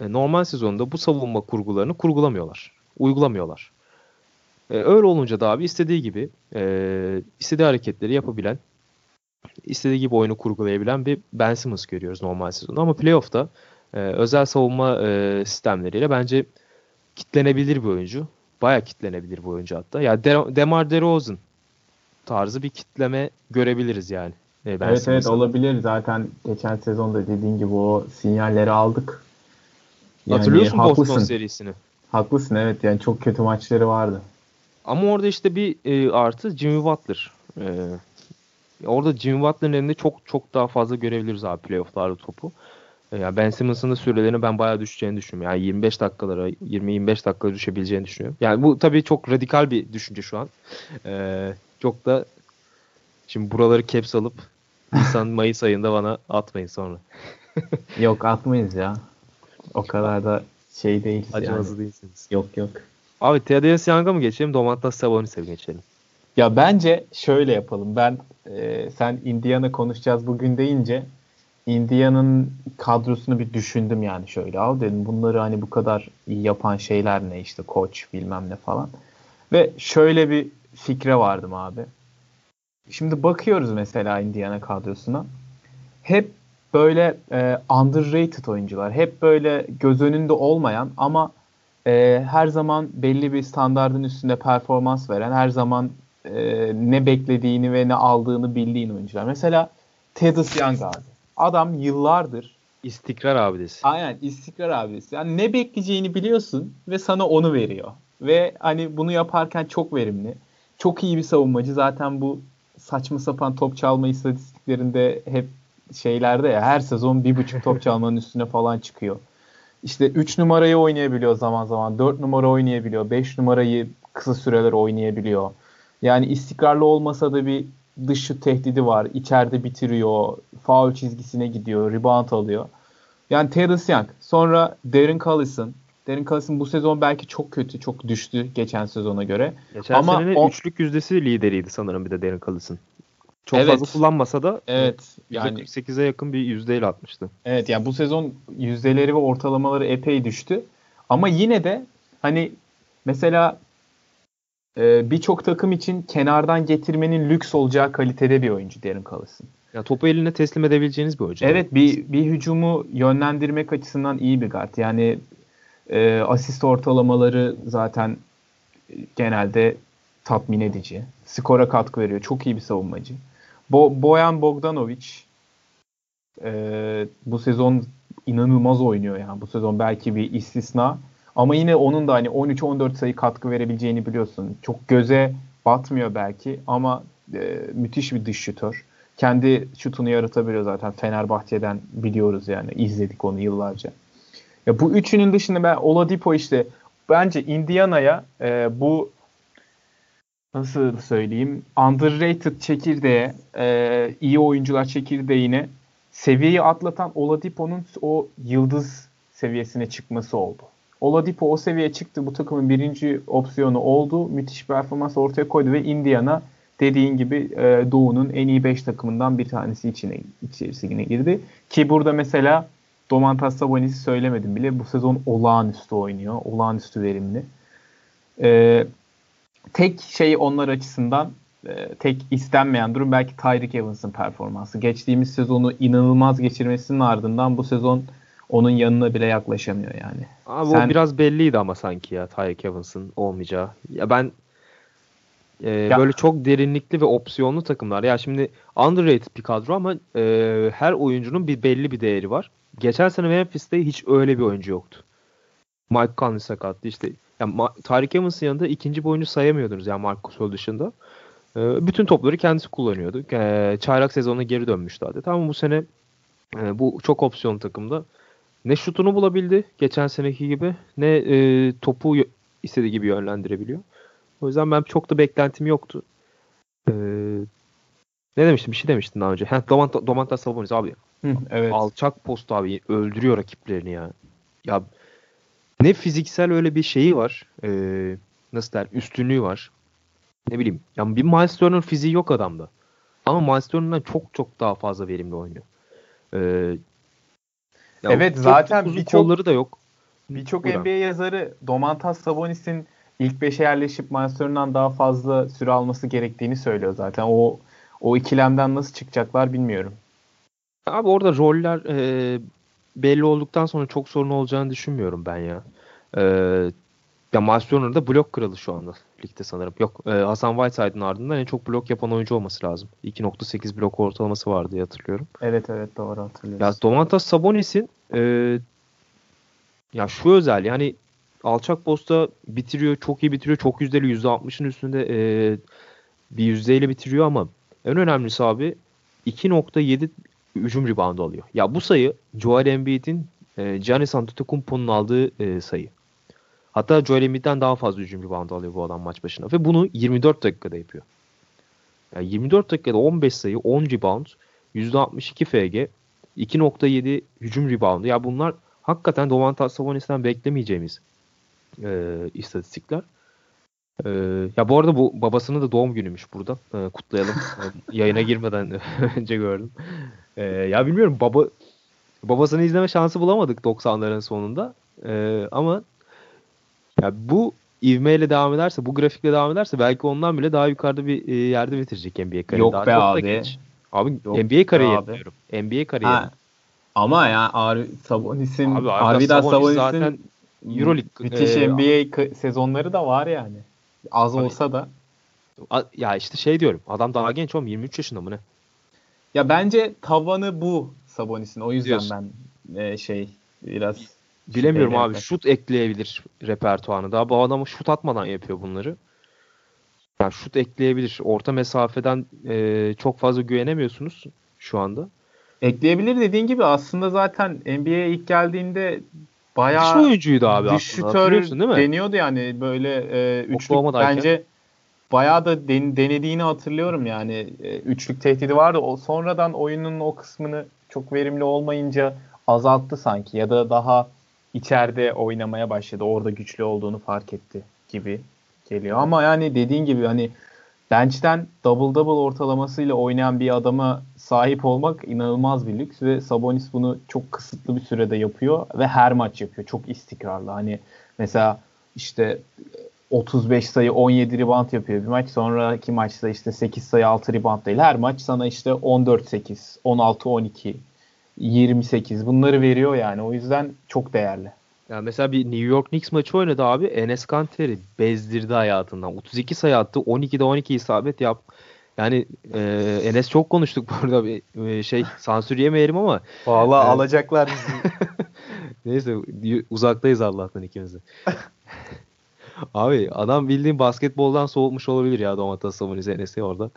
e, normal sezonda bu savunma kurgularını kurgulamıyorlar. Uygulamıyorlar. E, öyle olunca da abi istediği gibi e, istediği hareketleri yapabilen istediği gibi oyunu kurgulayabilen bir Ben Simmons görüyoruz normal sezonda. Ama playoff'ta e, özel savunma e, sistemleriyle bence kitlenebilir bir oyuncu. Baya kitlenebilir bu oyuncu hatta. Ya yani De- Demar DeRozan tarzı bir kitleme görebiliriz yani. E, ben evet evet olabilir. Zaten geçen sezonda dediğin gibi o sinyalleri aldık. Yani Hatırlıyorsun haklısın. Boston serisini. Haklısın evet yani çok kötü maçları vardı. Ama orada işte bir e, artı Jimmy Butler. E, orada Jimmy Butler'ın elinde çok çok daha fazla görebiliriz abi playoff'larda topu. E, yani Ben Simmons'ın da sürelerini ben bayağı düşeceğini düşünüyorum. Yani 25 dakikalara, 20-25 dakikaya düşebileceğini düşünüyorum. Yani bu tabii çok radikal bir düşünce şu an. E, çok da şimdi buraları caps alıp Nisan [laughs] Mayıs ayında bana atmayın sonra. [laughs] yok atmayız ya. O kadar da şey değil. Acımasız yani. değilsiniz. Yok yok. Abi Thaddeus Young'a mı geçelim, Domantas Sabonis'e mi geçelim? Ya bence şöyle yapalım. Ben e, sen Indiana konuşacağız bugün deyince Indiana'nın kadrosunu bir düşündüm yani şöyle. Al dedim bunları hani bu kadar iyi yapan şeyler ne işte koç bilmem ne falan. Ve şöyle bir fikre vardım abi. Şimdi bakıyoruz mesela Indiana kadrosuna. Hep böyle e, underrated oyuncular. Hep böyle göz önünde olmayan ama e, her zaman belli bir standardın üstünde performans veren, her zaman e, ne beklediğini ve ne aldığını bildiğin oyuncular. Mesela Tedus Young abi. Adam yıllardır istikrar abidesi. Aynen istikrar abidesi. Yani ne bekleyeceğini biliyorsun ve sana onu veriyor. Ve hani bunu yaparken çok verimli. Çok iyi bir savunmacı. Zaten bu saçma sapan top çalma istatistiklerinde hep şeylerde ya her sezon bir buçuk top çalmanın üstüne falan çıkıyor. İşte 3 numarayı oynayabiliyor zaman zaman. 4 numara oynayabiliyor. 5 numarayı kısa süreler oynayabiliyor. Yani istikrarlı olmasa da bir dış tehdidi var. İçeride bitiriyor. Foul çizgisine gidiyor. Rebound alıyor. Yani Terrence Young. Sonra Darren Collison. Darren Collison bu sezon belki çok kötü. Çok düştü geçen sezona göre. Geçen Ama senenin o... üçlük yüzdesi lideriydi sanırım bir de Darren Collison. Çok evet. fazla kullanmasa da evet yani %48'e yakın bir yüzdeyle atmıştı. Evet yani bu sezon yüzdeleri ve ortalamaları epey düştü. Ama yine de hani mesela e, birçok takım için kenardan getirmenin lüks olacağı kalitede bir oyuncu Darren Collison. Ya topu eline teslim edebileceğiniz bir oyuncu. Evet bir bir hücumu yönlendirmek açısından iyi bir guard. Yani e, asist ortalamaları zaten genelde tatmin edici. Skora katkı veriyor. Çok iyi bir savunmacı. Bo Boyan Bogdanovic e, bu sezon inanılmaz oynuyor yani. Bu sezon belki bir istisna. Ama yine onun da hani 13-14 sayı katkı verebileceğini biliyorsun. Çok göze batmıyor belki ama e, müthiş bir dış şutör. Kendi şutunu yaratabiliyor zaten. Fenerbahçe'den biliyoruz yani. izledik onu yıllarca. Ya bu üçünün dışında ben Oladipo işte bence Indiana'ya e, bu nasıl söyleyeyim underrated çekirdeğe e, iyi oyuncular çekirdeğine seviyeyi atlatan Oladipo'nun o yıldız seviyesine çıkması oldu. Oladipo o seviyeye çıktı. Bu takımın birinci opsiyonu oldu. Müthiş performans ortaya koydu ve Indiana dediğin gibi e, Doğu'nun en iyi 5 takımından bir tanesi içine içerisine girdi. Ki burada mesela Domantas Sabonis'i söylemedim bile. Bu sezon olağanüstü oynuyor. Olağanüstü verimli. E, tek şey onlar açısından e, tek istenmeyen durum belki Tyreek Evans'ın performansı. Geçtiğimiz sezonu inanılmaz geçirmesinin ardından bu sezon onun yanına bile yaklaşamıyor yani. Abi Sen... o biraz belliydi ama sanki ya Tyreek Evans'ın olmayacağı. Ya ben e, ya. böyle çok derinlikli ve opsiyonlu takımlar. Ya şimdi underrated bir kadro ama e, her oyuncunun bir belli bir değeri var. Geçen sene Memphis'te hiç öyle bir oyuncu yoktu. Mike Conley sakattı işte. Yani Tarık Evans'ın yanında ikinci bir oyuncu sayamıyordunuz yani Marcus Sol dışında. E, bütün topları kendisi kullanıyordu. E, çaylak sezonuna geri dönmüştü adeta ama bu sene e, bu çok opsiyon takımda ne şutunu bulabildi geçen seneki gibi ne e, topu istediği gibi yönlendirebiliyor. O yüzden ben çok da beklentim yoktu. Ee, ne demiştim? Bir şey demiştin daha önce. Heh, Domantas, Domantas Sabonis abi. Hı, evet. Alçak post abi. Öldürüyor rakiplerini ya. Ya ne fiziksel öyle bir şeyi var. Ee, nasıl der? Üstünlüğü var. Ne bileyim. Yani bir Miles Turner fiziği yok adamda. Ama Miles Turner'dan çok çok daha fazla verimli oynuyor. Ee, evet zaten birçok kolları da yok. Birçok NBA yazarı Domantas Sabonis'in ilk 5'e yerleşip Miles Turner'dan daha fazla süre alması gerektiğini söylüyor zaten. O o ikilemden nasıl çıkacaklar bilmiyorum. Abi orada roller e, belli olduktan sonra çok sorun olacağını düşünmüyorum ben ya. E, ya Miles Turner da blok kralı şu anda ligde sanırım. Yok e, Hasan Whiteside'ın ardından en çok blok yapan oyuncu olması lazım. 2.8 blok ortalaması vardı diye hatırlıyorum. Evet evet doğru hatırlıyorum. Ya Domantas Sabonis'in e, ya şu özel yani alçak posta bitiriyor, çok iyi bitiriyor. Çok yüzdeli %60'ın üstünde e, bir yüzdeyle bitiriyor ama en önemlisi abi 2.7 hücum reboundu alıyor. Ya bu sayı Joel Embiid'in e, Giannis Antetokounmpo'nun aldığı e, sayı. Hatta Joel Embiid'den daha fazla hücum reboundu alıyor bu adam maç başına. Ve bunu 24 dakikada yapıyor. Yani 24 dakikada 15 sayı, 10 rebound, %62 FG, 2.7 hücum reboundu. Ya bunlar hakikaten Domantas Sabonis'ten beklemeyeceğimiz e, istatistikler. E, ya bu arada bu babasının da doğum günüymüş burada. E, kutlayalım. [laughs] E, yayına girmeden [laughs] önce gördüm. E, ya bilmiyorum baba babasını izleme şansı bulamadık 90'ların sonunda. E, ama ya bu ivmeyle devam ederse, bu grafikle devam ederse belki ondan bile daha yukarıda bir e, yerde bitirecek NBA kariyeri. Yok daha be abi. Geç. Abi Yok NBA kariyeri abi. diyorum. NBA kariyeri. Ha. Ama ya Ar Sabonis'in Abi Arvidas Sabonis zaten Euroleague müthiş e, NBA sezonları da var yani. Az Tabii. olsa da. Ya işte şey diyorum. Adam daha genç oğlum 23 yaşında mı ne? Ya bence tavanı bu Sabonis'in. O yüzden Diyorsun. ben e, şey biraz Bilemiyorum şüpheyle abi. yaklaşıyorum. Şut ekleyebilir repertuarına. Daha bu adam şut atmadan yapıyor bunları. Ya şut ekleyebilir. Orta mesafeden e, çok fazla güvenemiyorsunuz şu anda. Ekleyebilir dediğin gibi aslında zaten NBA'ye ilk geldiğinde Dış bayağı oyuncuydu abi dış mi? deniyordu yani böyle e, üçlük bence bayağı da den- denediğini hatırlıyorum yani E, üçlük tehdidi vardı. O sonradan oyunun o kısmını çok verimli olmayınca azalttı sanki ya da daha içeride oynamaya başladı. Orada güçlü olduğunu fark etti gibi geliyor. Ama yani dediğin gibi hani bench'ten double double ortalamasıyla oynayan bir adama sahip olmak inanılmaz bir lüks ve Sabonis bunu çok kısıtlı bir sürede yapıyor ve her maç yapıyor. Çok istikrarlı. Hani mesela işte 35 sayı 17 rebound yapıyor bir maç. Sonraki maçta işte 8 sayı 6 rebound değil. Her maç sana işte 14-8, 16-12, 28 bunları veriyor yani. O yüzden çok değerli. Ya mesela bir New York Knicks maçı oynadı abi. Enes Kanter'i bezdirdi hayatından. 32 sayı attı. 12'de 12 isabet yap. Yani e, Enes çok konuştuk burada bir e, şey sansür yemeyelim ama Valla Evet. alacaklar bizi. [laughs] Neyse uzaktayız Allah'tan ikimiz de. [laughs] Abi adam bildiğin basketboldan soğumuş olabilir ya Domatas Sabonis Enes'i orada.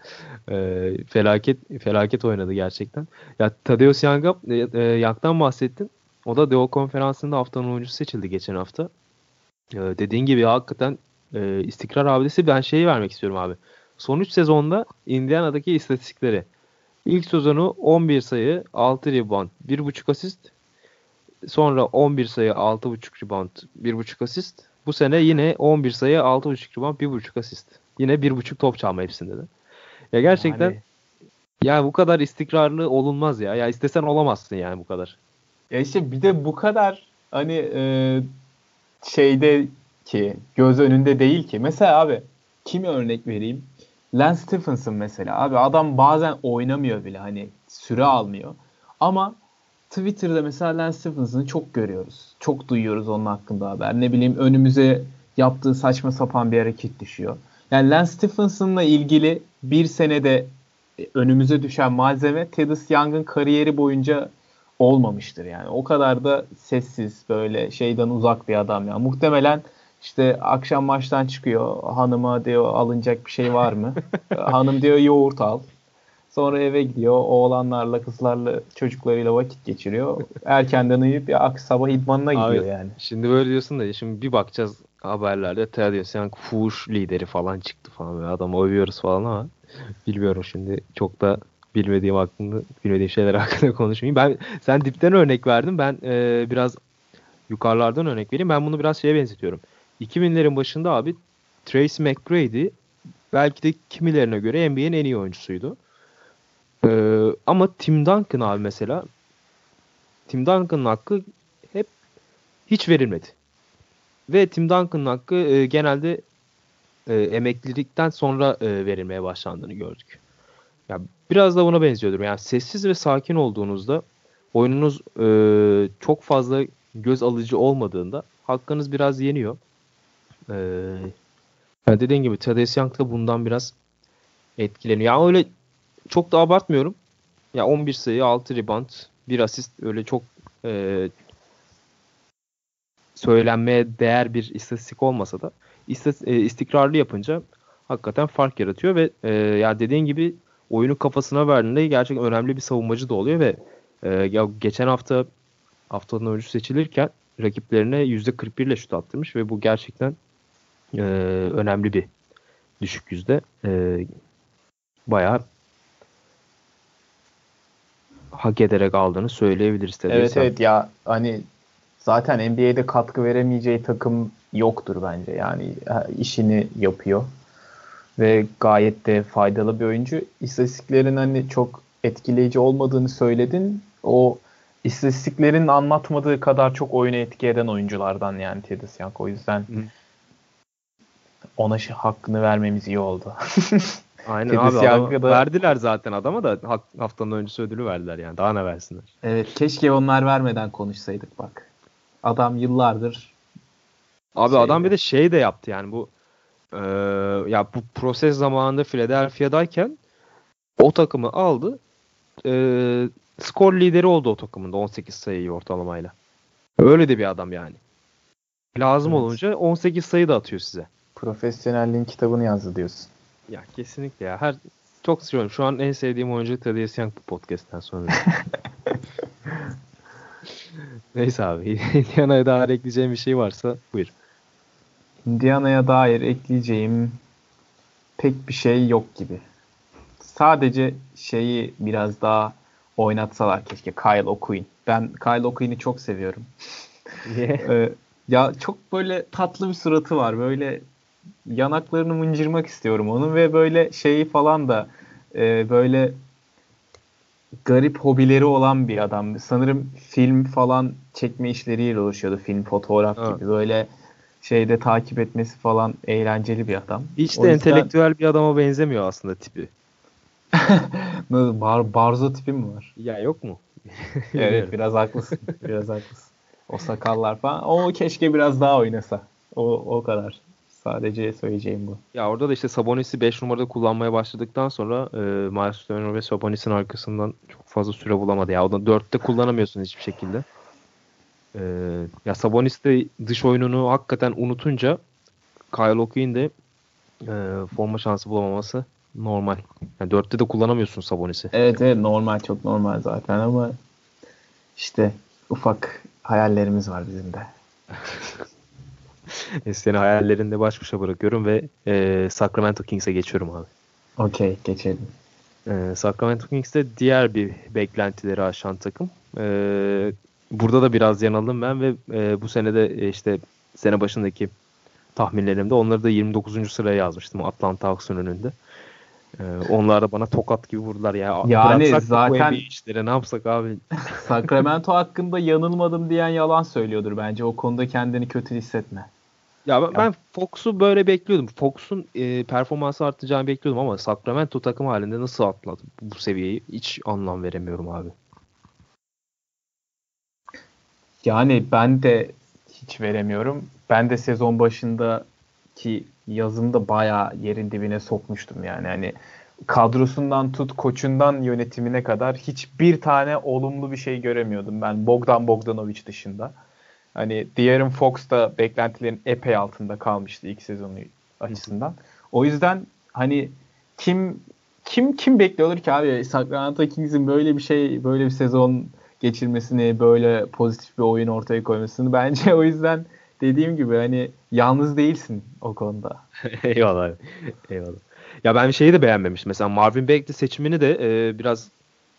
Ee, felaket felaket oynadı gerçekten. Ya Tadeusz Young'a e, e, Young'dan bahsettin. O da Doğu Konferansı'nda haftanın oyuncusu seçildi geçen hafta. Ee, dediğin gibi hakikaten e, istikrar abidesi ben şeyi vermek istiyorum abi. Son 3 sezonda Indiana'daki istatistikleri. İlk sezonu 11 sayı, 6 rebound, 1.5 asist. Sonra 11 sayı, 6.5 rebound, 1.5 asist. Bu sene yine 11 sayı, 6.5 rebound, 1.5 asist. Yine 1.5 top çalma hepsinde de. Ya gerçekten Yani- ya bu kadar istikrarlı olunmaz ya. Ya istesen olamazsın yani bu kadar. Ya işte bir de bu kadar hani e, şeyde ki göz önünde değil ki. Mesela abi kimi örnek vereyim? Lance Stephenson mesela. Abi adam bazen oynamıyor bile hani süre almıyor. Ama Twitter'da mesela Lance Stephenson'ı çok görüyoruz. Çok duyuyoruz onun hakkında haber. Ne bileyim önümüze yaptığı saçma sapan bir hareket düşüyor. Yani Lance Stephenson'la ilgili bir senede e, önümüze düşen malzeme Thaddeus Young'ın kariyeri boyunca olmamıştır yani. O kadar da sessiz böyle şeyden uzak bir adam ya. Muhtemelen işte akşam maçtan çıkıyor. Hanıma diyor alınacak bir şey var mı? [laughs] Hanım diyor yoğurt al. Sonra eve gidiyor. Oğlanlarla, kızlarla, çocuklarıyla vakit geçiriyor. Erkenden uyuyup ya sabah idmanına gidiyor Abi, yani. Şimdi böyle diyorsun da şimdi bir bakacağız haberlerde Tadeusz Young fuhuş lideri falan çıktı falan. Böyle adamı övüyoruz falan ama bilmiyorum şimdi çok da bilmediğim hakkında bilmediğim şeyler [laughs] hakkında konuşmayayım. Ben sen dipten örnek verdin. Ben e, biraz yukarılardan örnek vereyim. Ben bunu biraz şeye benzetiyorum. 2000'lerin başında abi Tracy McGrady belki de kimilerine göre NBA'nin en iyi oyuncusuydu. Ee, ama Tim Duncan abi mesela Tim Duncan'ın hakkı hep hiç verilmedi. Ve Tim Duncan'ın hakkı e, genelde e, emeklilikten sonra e, verilmeye başlandığını gördük. Ya biraz da buna benziyordur. Yani sessiz ve sakin olduğunuzda oyununuz e, çok fazla göz alıcı olmadığında hakkınız biraz yeniyor. E, yani dediğin gibi Thaddeus Young da bundan biraz etkileniyor. Yani öyle çok da abartmıyorum. Ya 11 sayı, 6 rebound, 1 asist öyle çok e, söylenmeye değer bir istatistik olmasa da e, istikrarlı yapınca hakikaten fark yaratıyor ve e, ya dediğin gibi oyunu kafasına verdiğinde gerçekten önemli bir savunmacı da oluyor ve e, ya geçen hafta haftanın oyuncusu seçilirken rakiplerine %41 ile şut attırmış ve bu gerçekten e, önemli bir düşük yüzde. E, bayağı hak ederek aldığını söyleyebiliriz tabii. Evet Sen- evet ya hani zaten NBA'de katkı veremeyeceği takım yoktur bence. Yani işini yapıyor ve gayet de faydalı bir oyuncu. İstatistiklerin hani çok etkileyici olmadığını söyledin. O istatistiklerin anlatmadığı kadar çok oyunu etki eden oyunculardan yani Tedis Young. O yüzden Hı. ona hakkını vermemiz iyi oldu. [laughs] Aynen abi adama, da... verdiler zaten adama da haftanın öncesi ödülü verdiler yani daha ne versinler. Evet keşke onlar vermeden konuşsaydık bak. Adam yıllardır Abi şey adam bir de şey de yaptı yani bu e, ya bu proses zamanında Philadelphia'dayken o takımı aldı. E, skor lideri oldu o takımında 18 sayıyı ortalamayla. Öyle de bir adam yani. Lazım evet. olunca 18 sayı da atıyor size. Profesyonelliğin kitabını yazdı diyorsun. Ya kesinlikle ya. Her çok seviyorum. Şu an en sevdiğim oyuncu Thaddeus Young bu podcast'ten sonra. [laughs] Neyse abi. [laughs] Indiana'ya dair ekleyeceğim bir şey varsa buyur. Indiana'ya dair ekleyeceğim pek bir şey yok gibi. Sadece şeyi biraz daha oynatsalar keşke Kyle O'Quinn. Ben Kyle O'Quinn'i çok seviyorum. [laughs] ee, ya çok böyle tatlı bir suratı var. Böyle yanaklarını mıncırmak istiyorum onun ve böyle şeyi falan da e, böyle garip hobileri olan bir adam. Sanırım film falan çekme işleriyle uğraşıyordu. Film, fotoğraf evet. gibi. Böyle şeyde takip etmesi falan eğlenceli bir adam. Hiç de o yüzden... entelektüel bir adama benzemiyor aslında tipi. [laughs] Bar, barzo tipi mi var? Ya yok mu? [laughs] evet biraz haklısın. Biraz haklısın. O sakallar falan. O keşke biraz daha oynasa. O, o kadar. Sadece söyleyeceğim bu. Ya orada da işte Sabonis'i 5 numarada kullanmaya başladıktan sonra e, Miles Turner ve Sabonis'in arkasından çok fazla süre bulamadı. Ya o da 4'te kullanamıyorsun hiçbir şekilde. E, ya Sabonis de dış oyununu hakikaten unutunca Kyle O'Quinn de e, forma şansı bulamaması normal. Yani 4'te de kullanamıyorsun Sabonis'i. Evet evet normal çok normal zaten ama işte ufak hayallerimiz var bizim de. [laughs] Seni hayallerinde baş başa bırakıyorum ve e, Sacramento Kings'e geçiyorum abi. Okey geçelim. E, Sacramento Kings de diğer bir beklentileri aşan takım. E, burada da biraz yanıldım ben ve e, bu sene de e, işte sene başındaki tahminlerimde onları da 29. sıraya yazmıştım Atlanta Hawks'un önünde. Ee, onlar da bana tokat gibi vurdular ya. Yani zaten işlere ne yapsak abi? Sacramento hakkında yanılmadım diyen yalan söylüyordur bence. O konuda kendini kötü hissetme. Ya ben, ben Fox'u böyle bekliyordum. Fox'un e, performansı artacağını bekliyordum ama Sacramento takım halinde nasıl atladı bu seviyeyi hiç anlam veremiyorum abi. Yani ben de hiç veremiyorum. Ben de sezon başındaki yazımda bayağı yerin dibine sokmuştum yani. Hani kadrosundan tut koçundan yönetimine kadar hiçbir tane olumlu bir şey göremiyordum ben Bogdan Bogdanovic dışında. Hani De'Aaron Fox da beklentilerin epey altında kalmıştı ilk sezonu açısından. O yüzden hani kim kim kim bekliyordur ki abi Sacramento Kings'in böyle bir şey böyle bir sezon geçirmesini böyle pozitif bir oyun ortaya koymasını [laughs] bence o yüzden dediğim gibi hani yalnız değilsin o konuda. [laughs] eyvallah. Eyvallah. Ya ben şeyi de beğenmemiştim. Mesela Marvin Bagley seçimini de e, biraz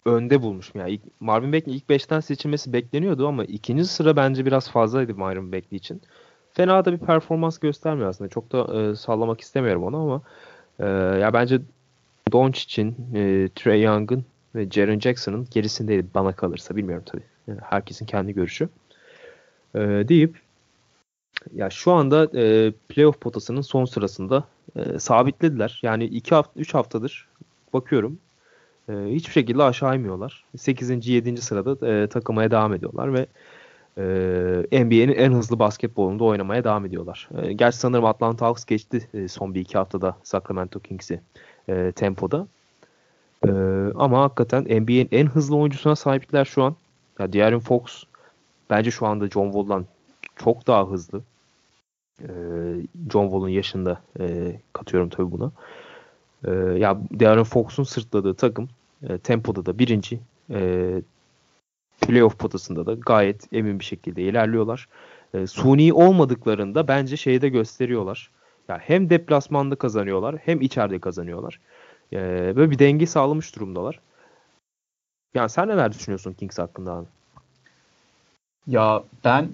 önde bulmuşum. Yani ilk, Marvin Bagley ilk 5'ten seçilmesi bekleniyordu ama ikinci sıra bence biraz fazlaydı Marvin Bagley için. Fena da bir performans göstermiyor aslında. Çok da e, sallamak istemiyorum onu ama e, ya bence Doncic'in, e, Trey Young'ın ve Jaren Jackson'ın gerisindeydi bana kalırsa. Bilmiyorum tabii. Yani herkesin kendi görüşü. E, deyip ya şu anda e, playoff potasının son sırasında e, sabitlediler. Yani 2 hafta 3 haftadır bakıyorum e, hiçbir şekilde aşağı inmiyorlar. 8. 7. sırada e, takılmaya devam ediyorlar ve e, NBA'nin en hızlı basketbolunda oynamaya devam ediyorlar. E, gerçi sanırım Atlanta Hawks geçti e, son bir iki haftada Sacramento Kings'i e, tempoda. E, ama hakikaten NBA'nin en hızlı oyuncusuna sahipler şu an. Ya De'Aaron Fox bence şu anda John Wall'dan çok daha hızlı. E, John Wall'un yaşında e, katıyorum tabii buna. E, ya De'Aaron Fox'un sırtladığı takım e, tempoda da birinci. E, playoff potasında da gayet emin bir şekilde ilerliyorlar. E, suni olmadıklarında bence şeyi de gösteriyorlar. Ya hem deplasmanda kazanıyorlar hem içeride kazanıyorlar. E, böyle bir denge sağlamış durumdalar. Yani sen neler düşünüyorsun Kings hakkında abi? Ya ben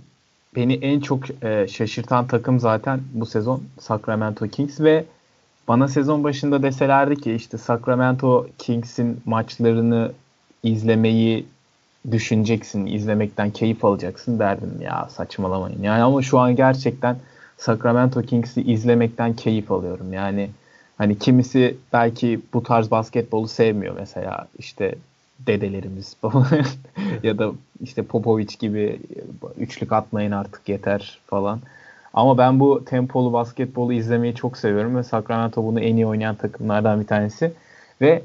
beni en çok e, şaşırtan takım zaten bu sezon Sacramento Kings ve bana sezon başında deselerdi ki işte Sacramento Kings'in maçlarını izlemeyi düşüneceksin, izlemekten keyif alacaksın derdim ya saçmalamayın. Yani ama şu an gerçekten Sacramento Kings'i izlemekten keyif alıyorum. Yani hani kimisi belki bu tarz basketbolu sevmiyor mesela işte dedelerimiz [laughs] ya da işte Popovic gibi üçlük atmayın artık yeter falan. Ama ben bu tempolu basketbolu izlemeyi çok seviyorum ve Sacramento bunu en iyi oynayan takımlardan bir tanesi. Ve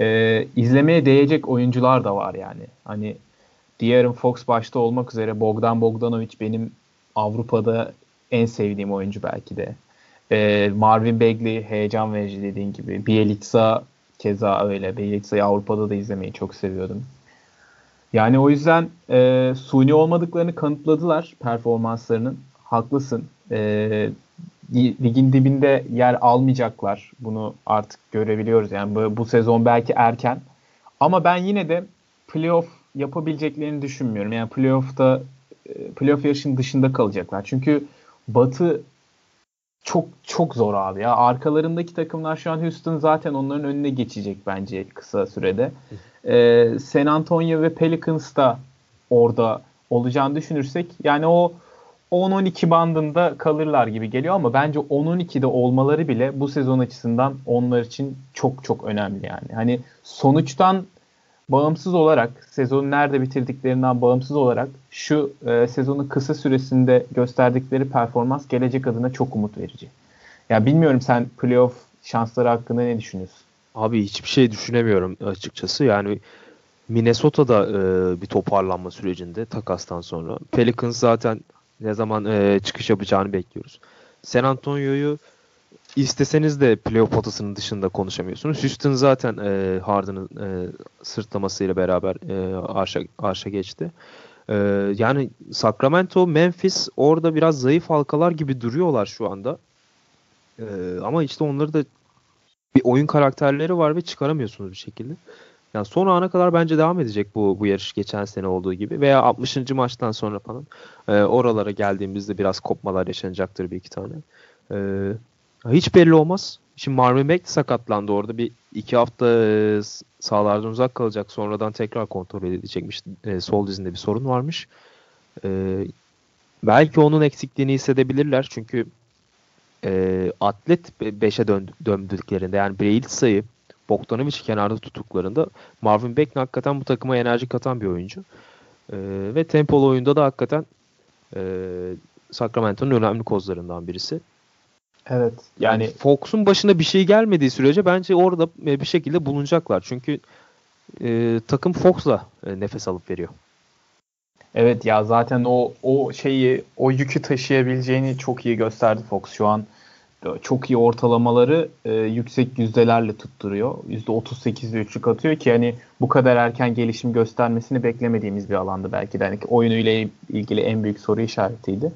e, izlemeye değecek oyuncular da var yani. Hani De'Aaron Fox başta olmak üzere Bogdan Bogdanovic benim Avrupa'da en sevdiğim oyuncu belki de. E, Marvin Bagley heyecan verici dediğin gibi. Bielitsa keza öyle. Bielitsa'yı Avrupa'da da izlemeyi çok seviyordum. Yani o yüzden e, suni olmadıklarını kanıtladılar performanslarının. Haklısın. E, ligin dibinde yer almayacaklar. Bunu artık görebiliyoruz. Yani bu, bu sezon belki erken. Ama ben yine de playoff yapabileceklerini düşünmüyorum. Yani playoff'ta e, playoff yarışının dışında kalacaklar. Çünkü Batı çok çok zor abi ya. Arkalarındaki takımlar şu an Houston zaten onların önüne geçecek bence kısa sürede. Ee, San Antonio ve Pelicans da orada olacağını düşünürsek yani o 10-12 bandında kalırlar gibi geliyor ama bence 10-12'de olmaları bile bu sezon açısından onlar için çok çok önemli yani. Hani sonuçtan bağımsız olarak sezonu nerede bitirdiklerinden bağımsız olarak şu e, sezonun kısa süresinde gösterdikleri performans gelecek adına çok umut verici. Ya bilmiyorum sen playoff şansları hakkında ne düşünüyorsun? Abi hiçbir şey düşünemiyorum açıkçası. Yani Minnesota'da e, bir toparlanma sürecinde takastan sonra. Pelicans zaten ne zaman e, çıkış yapacağını bekliyoruz. San Antonio'yu isteseniz de playoff potasının dışında konuşamıyorsunuz. Houston zaten e, Harden'ın e, sırtlamasıyla beraber e, arşa, arşa geçti. E, yani Sacramento, Memphis orada biraz zayıf halkalar gibi duruyorlar şu anda. E, ama işte onları da bir oyun karakterleri var ve çıkaramıyorsunuz bir şekilde. Yani son ana kadar bence devam edecek bu bu yarış geçen sene olduğu gibi veya 60. maçtan sonra falan e, oralara geldiğimizde biraz kopmalar yaşanacaktır bir iki tane. E, hiç belli olmaz. Şimdi Marvin Beck sakatlandı orada. Bir iki hafta e, uzak kalacak. Sonradan tekrar kontrol edilecekmiş. E, sol dizinde bir sorun varmış. E, belki onun eksikliğini hissedebilirler. Çünkü e, atlet 5'e döndü, döndüklerinde yani Brailsa'yı Bogdanovic kenarda tutuklarında Marvin Beck hakikaten bu takıma enerji katan bir oyuncu. E, ve tempolu oyunda da hakikaten e, Sacramento'nun önemli kozlarından birisi. Evet. Yani, yani Fox'un başına bir şey gelmediği sürece bence orada e, bir şekilde bulunacaklar. Çünkü e, takım Fox'la e, nefes alıp veriyor. Evet ya zaten o o şeyi o yükü taşıyabileceğini çok iyi gösterdi Fox şu an. Çok iyi ortalamaları e, yüksek yüzdelerle tutturuyor. %38'de üçlük atıyor ki hani bu kadar erken gelişim göstermesini beklemediğimiz bir alandı belki de. Hani oyunuyla ilgili en büyük soru işaretiydi.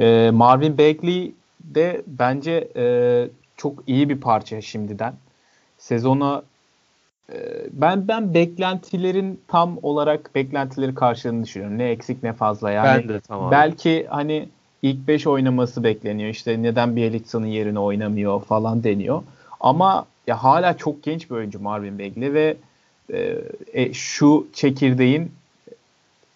E, Marvin Bagley de bence e, çok iyi bir parça şimdiden. Sezona e, ben ben beklentilerin tam olarak beklentileri karşılığını düşünüyorum. Ne eksik ne fazla yani. Ben de tamam. Belki hani ilk 5 oynaması bekleniyor. İşte neden Bielitsa'nın yerine oynamıyor falan deniyor. Ama ya hala çok genç bir oyuncu Marvin Bagley ve e, e, şu çekirdeğin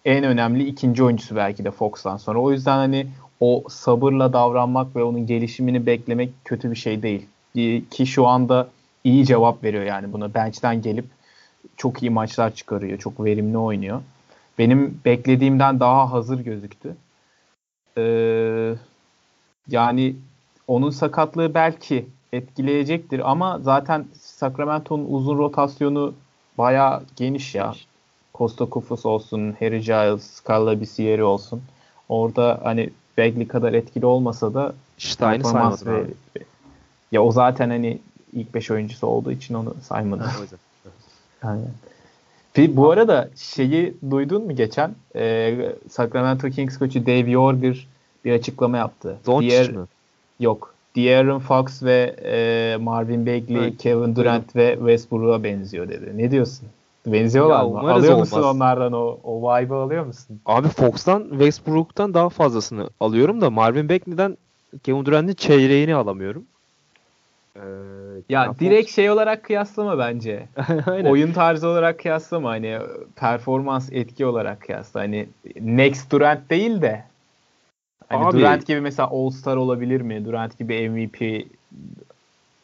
en önemli ikinci oyuncusu belki de Fox'tan sonra. O yüzden hani o sabırla davranmak ve onun gelişimini beklemek kötü bir şey değil. Ki şu anda iyi cevap veriyor yani buna. Bench'ten gelip çok iyi maçlar çıkarıyor. Çok verimli oynuyor. Benim beklediğimden daha hazır gözüktü. Ee, yani onun sakatlığı belki etkileyecektir ama zaten Sacramento'nun uzun rotasyonu baya geniş ya. Costa Kufus olsun, Harry Giles, Scala Bisieri olsun. Orada hani Bagley kadar etkili olmasa da Stein'i saymadın ve, Ya o zaten hani ilk 5 oyuncusu olduğu için onu saymadım. Aynen. Bir, bu arada şeyi duydun mu geçen? Ee, Sacramento Kings koçu Dave Yorger bir açıklama yaptı. Doncic Diğer, mi? Yok. De'Aaron Fox ve e, Marvin Bagley, evet. Kevin Durant evet. ve Westbrook'a benziyor dedi. Ne diyorsun? Benziyorlar Ya mı? Alıyor musun olmaz. onlardan o, o vibe'ı alıyor musun? Abi Fox'tan Westbrook'tan daha fazlasını alıyorum da Marvin Bagley'den Kevin Durant'in çeyreğini alamıyorum. Ee, Ya Fox- direkt şey olarak kıyaslama bence. [laughs] Oyun tarzı olarak kıyaslama hani performans etki olarak kıyasla. Hani next Durant değil de hani Abi- Durant gibi mesela All Star olabilir mi? Durant gibi MVP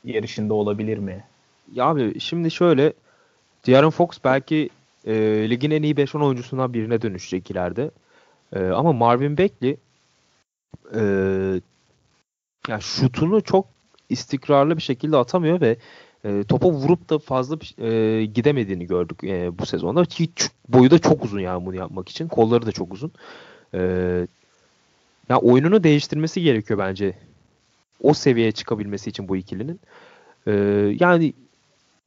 yarışında olabilir mi? Ya abi şimdi şöyle De'Aaron Fox belki e, ligin en iyi 5-10 oyuncusundan birine dönüşecek ileride. E, ama Marvin Bagley e, ya şutunu çok istikrarlı bir şekilde atamıyor ve e, topa vurup da fazla e, gidemediğini gördük e, bu sezonda. Ki boyu da çok uzun yani bunu yapmak için. Kolları da çok uzun. E, ya oyununu değiştirmesi gerekiyor bence. O seviyeye çıkabilmesi için bu ikilinin. E, yani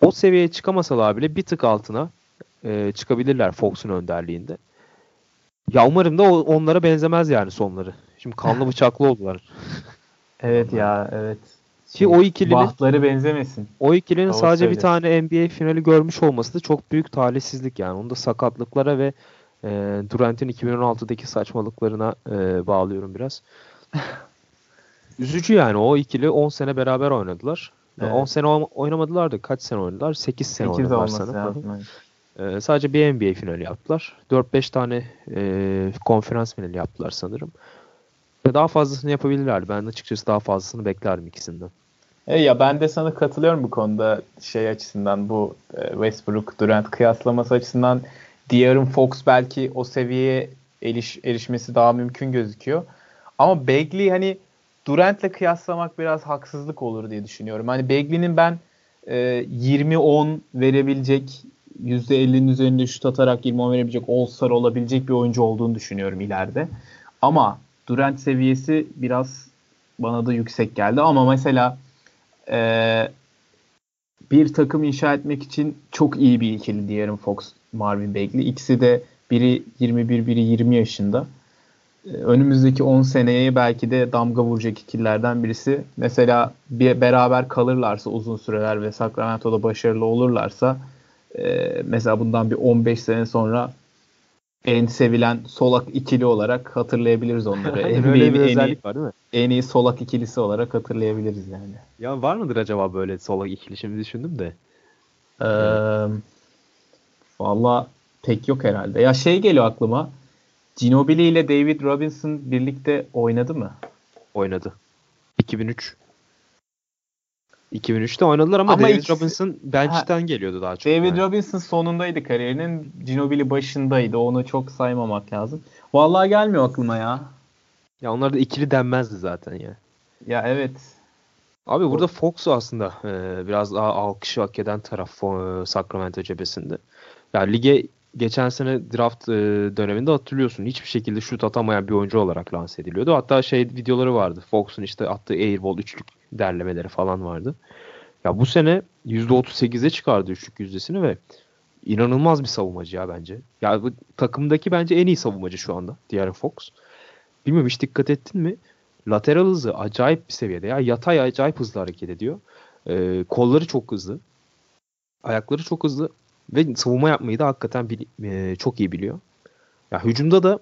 o seviyeye çıkamasalar bile bir tık altına e, çıkabilirler Fox'un önderliğinde. Ya umarım da onlara benzemez yani sonları. Şimdi kanlı [laughs] bıçaklı oldular. Evet ya evet. Ki o ikilinin Bahtları benzemesin. o ikilinin Doğru sadece bir söylüyorsun. tane NBA finali görmüş olması da çok büyük talihsizlik yani. Onu da sakatlıklara ve e, Durant'in 2016'daki saçmalıklarına e, bağlıyorum biraz. [laughs] Üzücü yani o ikili 10 sene beraber oynadılar. Evet. 10 sene oyn- oynamadılar da kaç sene oynadılar? 8 sene 8 oynadılar sanırım. Ee, sadece bir NBA finali yaptılar. 4-5 tane e, konferans finali yaptılar sanırım. Daha fazlasını yapabilirlerdi. Ben açıkçası daha fazlasını beklerdim ikisinden. E ya ben de sana katılıyorum bu konuda şey açısından bu e, Westbrook Durant kıyaslaması açısından De'Aaron Fox belki o seviyeye eriş, erişmesi daha mümkün gözüküyor. Ama Bagley hani Durant'le kıyaslamak biraz haksızlık olur diye düşünüyorum. Hani Bagley'nin ben e, 20-10 verebilecek %50'nin üzerinde şut atarak 20-10 verebilecek All-Star olabilecek bir oyuncu olduğunu düşünüyorum ileride. Ama Durant seviyesi biraz bana da yüksek geldi. Ama mesela ee, bir takım inşa etmek için çok iyi bir ikili De'Aaron Fox, Marvin Bagley. İkisi de biri 21, biri 20 yaşında. Ee, önümüzdeki 10 seneye belki de damga vuracak ikililerden birisi. Mesela bir beraber kalırlarsa uzun süreler ve Sacramento'da başarılı olurlarsa e, mesela bundan bir 15 sene sonra en sevilen solak ikili olarak hatırlayabiliriz onları. [laughs] Aynen, öyle bir en iyi, özellik var değil mi? en iyi solak ikilisi olarak hatırlayabiliriz yani. Ya var mıdır acaba böyle solo ikili şimdi düşündüm de. Ee, Valla pek yok herhalde. Ya şey geliyor aklıma. Ginobili ile David Robinson birlikte oynadı mı? Oynadı. 2003. 2003'te oynadılar ama, Ama David ikisi- Robinson bench'ten geliyordu daha çok. David yani. Robinson sonundaydı kariyerinin. Ginobili başındaydı. Onu çok saymamak lazım. Vallahi gelmiyor aklıma ya. Ya onlar da ikili denmezdi zaten ya. Ya evet. Abi burada Fox aslında e, biraz daha alkışı hak eden taraf e, Sacramento cephesinde. Ya lige geçen sene draft e, döneminde hatırlıyorsun hiçbir şekilde şut atamayan bir oyuncu olarak lanse ediliyordu. Hatta şey videoları vardı. Fox'un işte attığı airball üçlük derlemeleri falan vardı. Ya bu sene %38'e çıkardı üçlük yüzdesini ve inanılmaz bir savunmacı ya bence. Ya bu takımdaki bence en iyi savunmacı şu anda De'Aaron Fox. Bilmiyorum hiç dikkat ettin mi? Lateral hızı acayip bir seviyede. Ya yatay acayip hızlı hareket ediyor. Ee, kolları çok hızlı. Ayakları çok hızlı ve savunma yapmayı da hakikaten bili- e, çok iyi biliyor. Ya hücumda da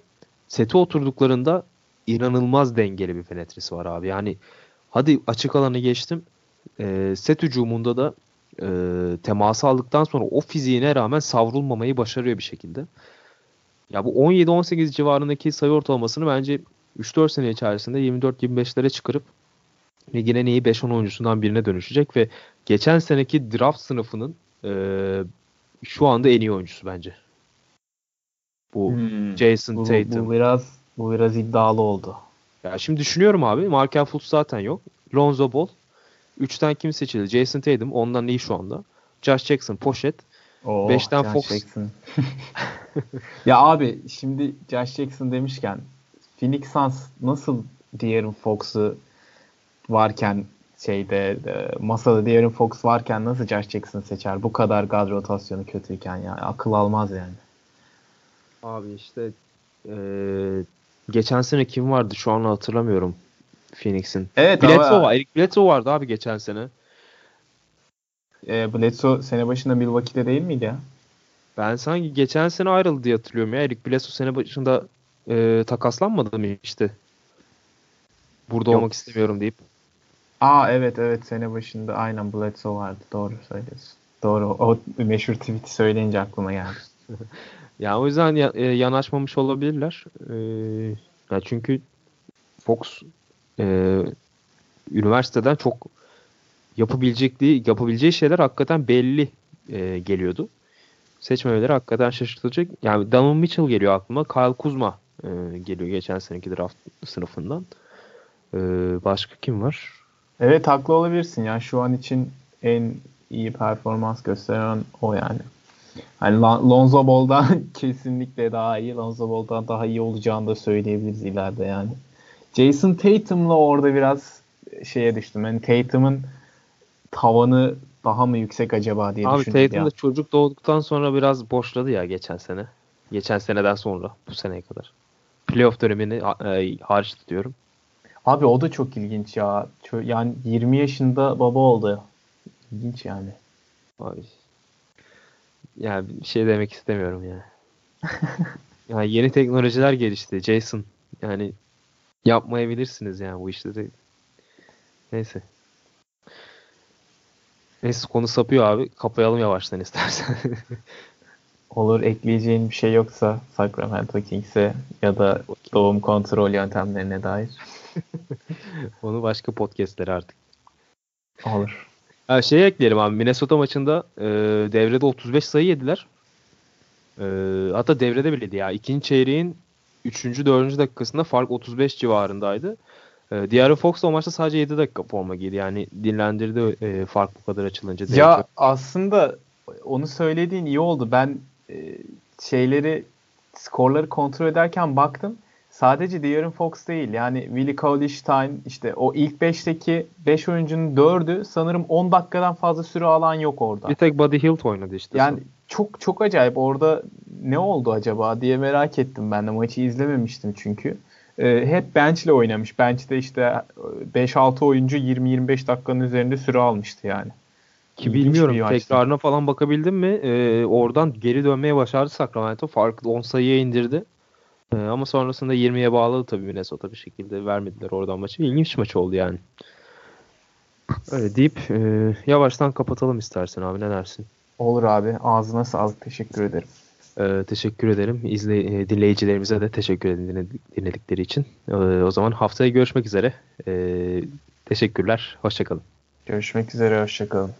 sete oturduklarında inanılmaz dengeli bir penetresi var abi. Yani hadi açık alanı geçtim. Ee, set hücumunda da e, teması aldıktan sonra o fiziğine rağmen savrulmamayı başarıyor bir şekilde. Ya bu 17-18 civarındaki sayı ortalamasını bence 3-4 sene içerisinde 24-25'lere çıkarıp ligin en iyi 5-10 oyuncusundan birine dönüşecek ve geçen seneki draft sınıfının e, şu anda en iyi oyuncusu bence. Bu Hmm. Jason Bu, Tatum. bu biraz bu biraz iddialı oldu. Ya şimdi düşünüyorum abi. Markel Fultz zaten yok. Lonzo Ball. 3'ten kim seçildi? Jason Tatum. Ondan iyi şu anda. Josh Jackson, Poşet. Oo, Beşten Josh Fox. Jackson. [laughs] ya abi şimdi Josh Jackson demişken Phoenix Suns nasıl De'Aaron Fox'u varken şeyde e, masada De'Aaron Fox varken nasıl Josh Jackson seçer? Bu kadar gaz rotasyonu kötüyken ya. Akıl almaz yani. Abi işte e, geçen sene kim vardı? Şu an hatırlamıyorum. Phoenix'in. Evet Bledsoe ama var. Eric Bledsoe vardı abi geçen sene. e, Bledsoe sene başında Milwaukee'de değil miydi ya? Ben sanki geçen sene ayrıldı diye hatırlıyorum ya. Eric Bledsoe sene başında e, takaslanmadı mı işte? Burada Yok. olmak istemiyorum deyip. Aa evet evet sene başında aynen Bledsoe vardı. Doğru söylüyorsun. Doğru. O meşhur tweet'i söyleyince aklıma geldi. [laughs] Yani o yüzden ya- e, yanaşmamış olabilirler. E, ya çünkü Fox e, üniversiteden çok yapabilecekliği, yapabileceği şeyler hakikaten belli e, geliyordu. Seçmemeleri hakikaten şaşırtıcı. Yani Donovan Mitchell geliyor aklıma. Kyle Kuzma e, geliyor geçen seneki draft sınıfından. E, başka kim var? Evet haklı olabilirsin ya. Şu an için en iyi performans gösteren o yani. Hani Lon- Lonzo Ball'dan [laughs] kesinlikle daha iyi. Lonzo Ball'dan daha iyi olacağını da söyleyebiliriz ileride yani. Jason Tatum'la orada biraz şeye düştüm. Yani Tatum'un tavanı daha mı yüksek acaba diye Abi düşündüm Tatum ya. da çocuk doğduktan sonra biraz boşladı ya geçen sene. Geçen seneden sonra bu seneye kadar. Playoff dönemini e, hariç tutuyorum. Abi o da çok ilginç ya. Yani 20 yaşında baba oldu. İlginç yani. Abi. Yani bir şey demek istemiyorum ya. [laughs] yani yeni teknolojiler gelişti Jason. Yani yapmayabilirsiniz yani bu işleri. Neyse. Neyse konu sapıyor abi. Kapayalım yavaştan istersen. [laughs] Olur ekleyeceğin bir şey yoksa Sacramento Kings'e ya da doğum kontrol yöntemlerine dair. [laughs] Onu başka podcastlere artık. Olur. Ha, şey ekleyelim abi. Minnesota maçında e, devrede 35 sayı yediler. E, hatta devrede bileydi ya. İkinci çeyreğin 3. 4. dakikasında fark 35 civarındaydı. E, Diğer Fox da o maçta sadece 7 dakika forma giydi. Yani dinlendirdi e, fark bu kadar açılınca. Ya aslında onu söylediğin iyi oldu. Ben şeyleri skorları kontrol ederken baktım. Sadece De'Aaron Fox değil. Yani Willie Cauley-Stein işte o ilk 5'teki 5 oyuncunun 4'ü sanırım 10 dakikadan fazla süre alan yok orada. Bir tek Buddy Hield oynadı işte. Yani çok çok acayip. Orada ne oldu acaba diye merak ettim ben de. Maçı izlememiştim çünkü. Ee, hep bench'le oynamış. Bench'te işte 5-6 oyuncu 20-25 dakikanın üzerinde süre almıştı yani. Ki bilmiyorum tekrarına falan bakabildim mi? Ee, oradan geri dönmeye başardı Sacramento. Farkı 10 sayıya indirdi. Ee, ama sonrasında 20'ye bağladı tabii Minnesota bir şekilde. Vermediler oradan maçı. İlginç maç oldu yani. Öyle deyip e, yavaştan kapatalım istersen abi ne dersin? Olur abi. Ağzına sağlık. Teşekkür ederim. Ee, teşekkür ederim. İzle, e, dinleyicilerimize de teşekkür ederim dinle- dinledikleri için. Ee, o zaman haftaya görüşmek üzere. Ee, teşekkürler. Hoşçakalın. Görüşmek üzere. Hoşçakalın.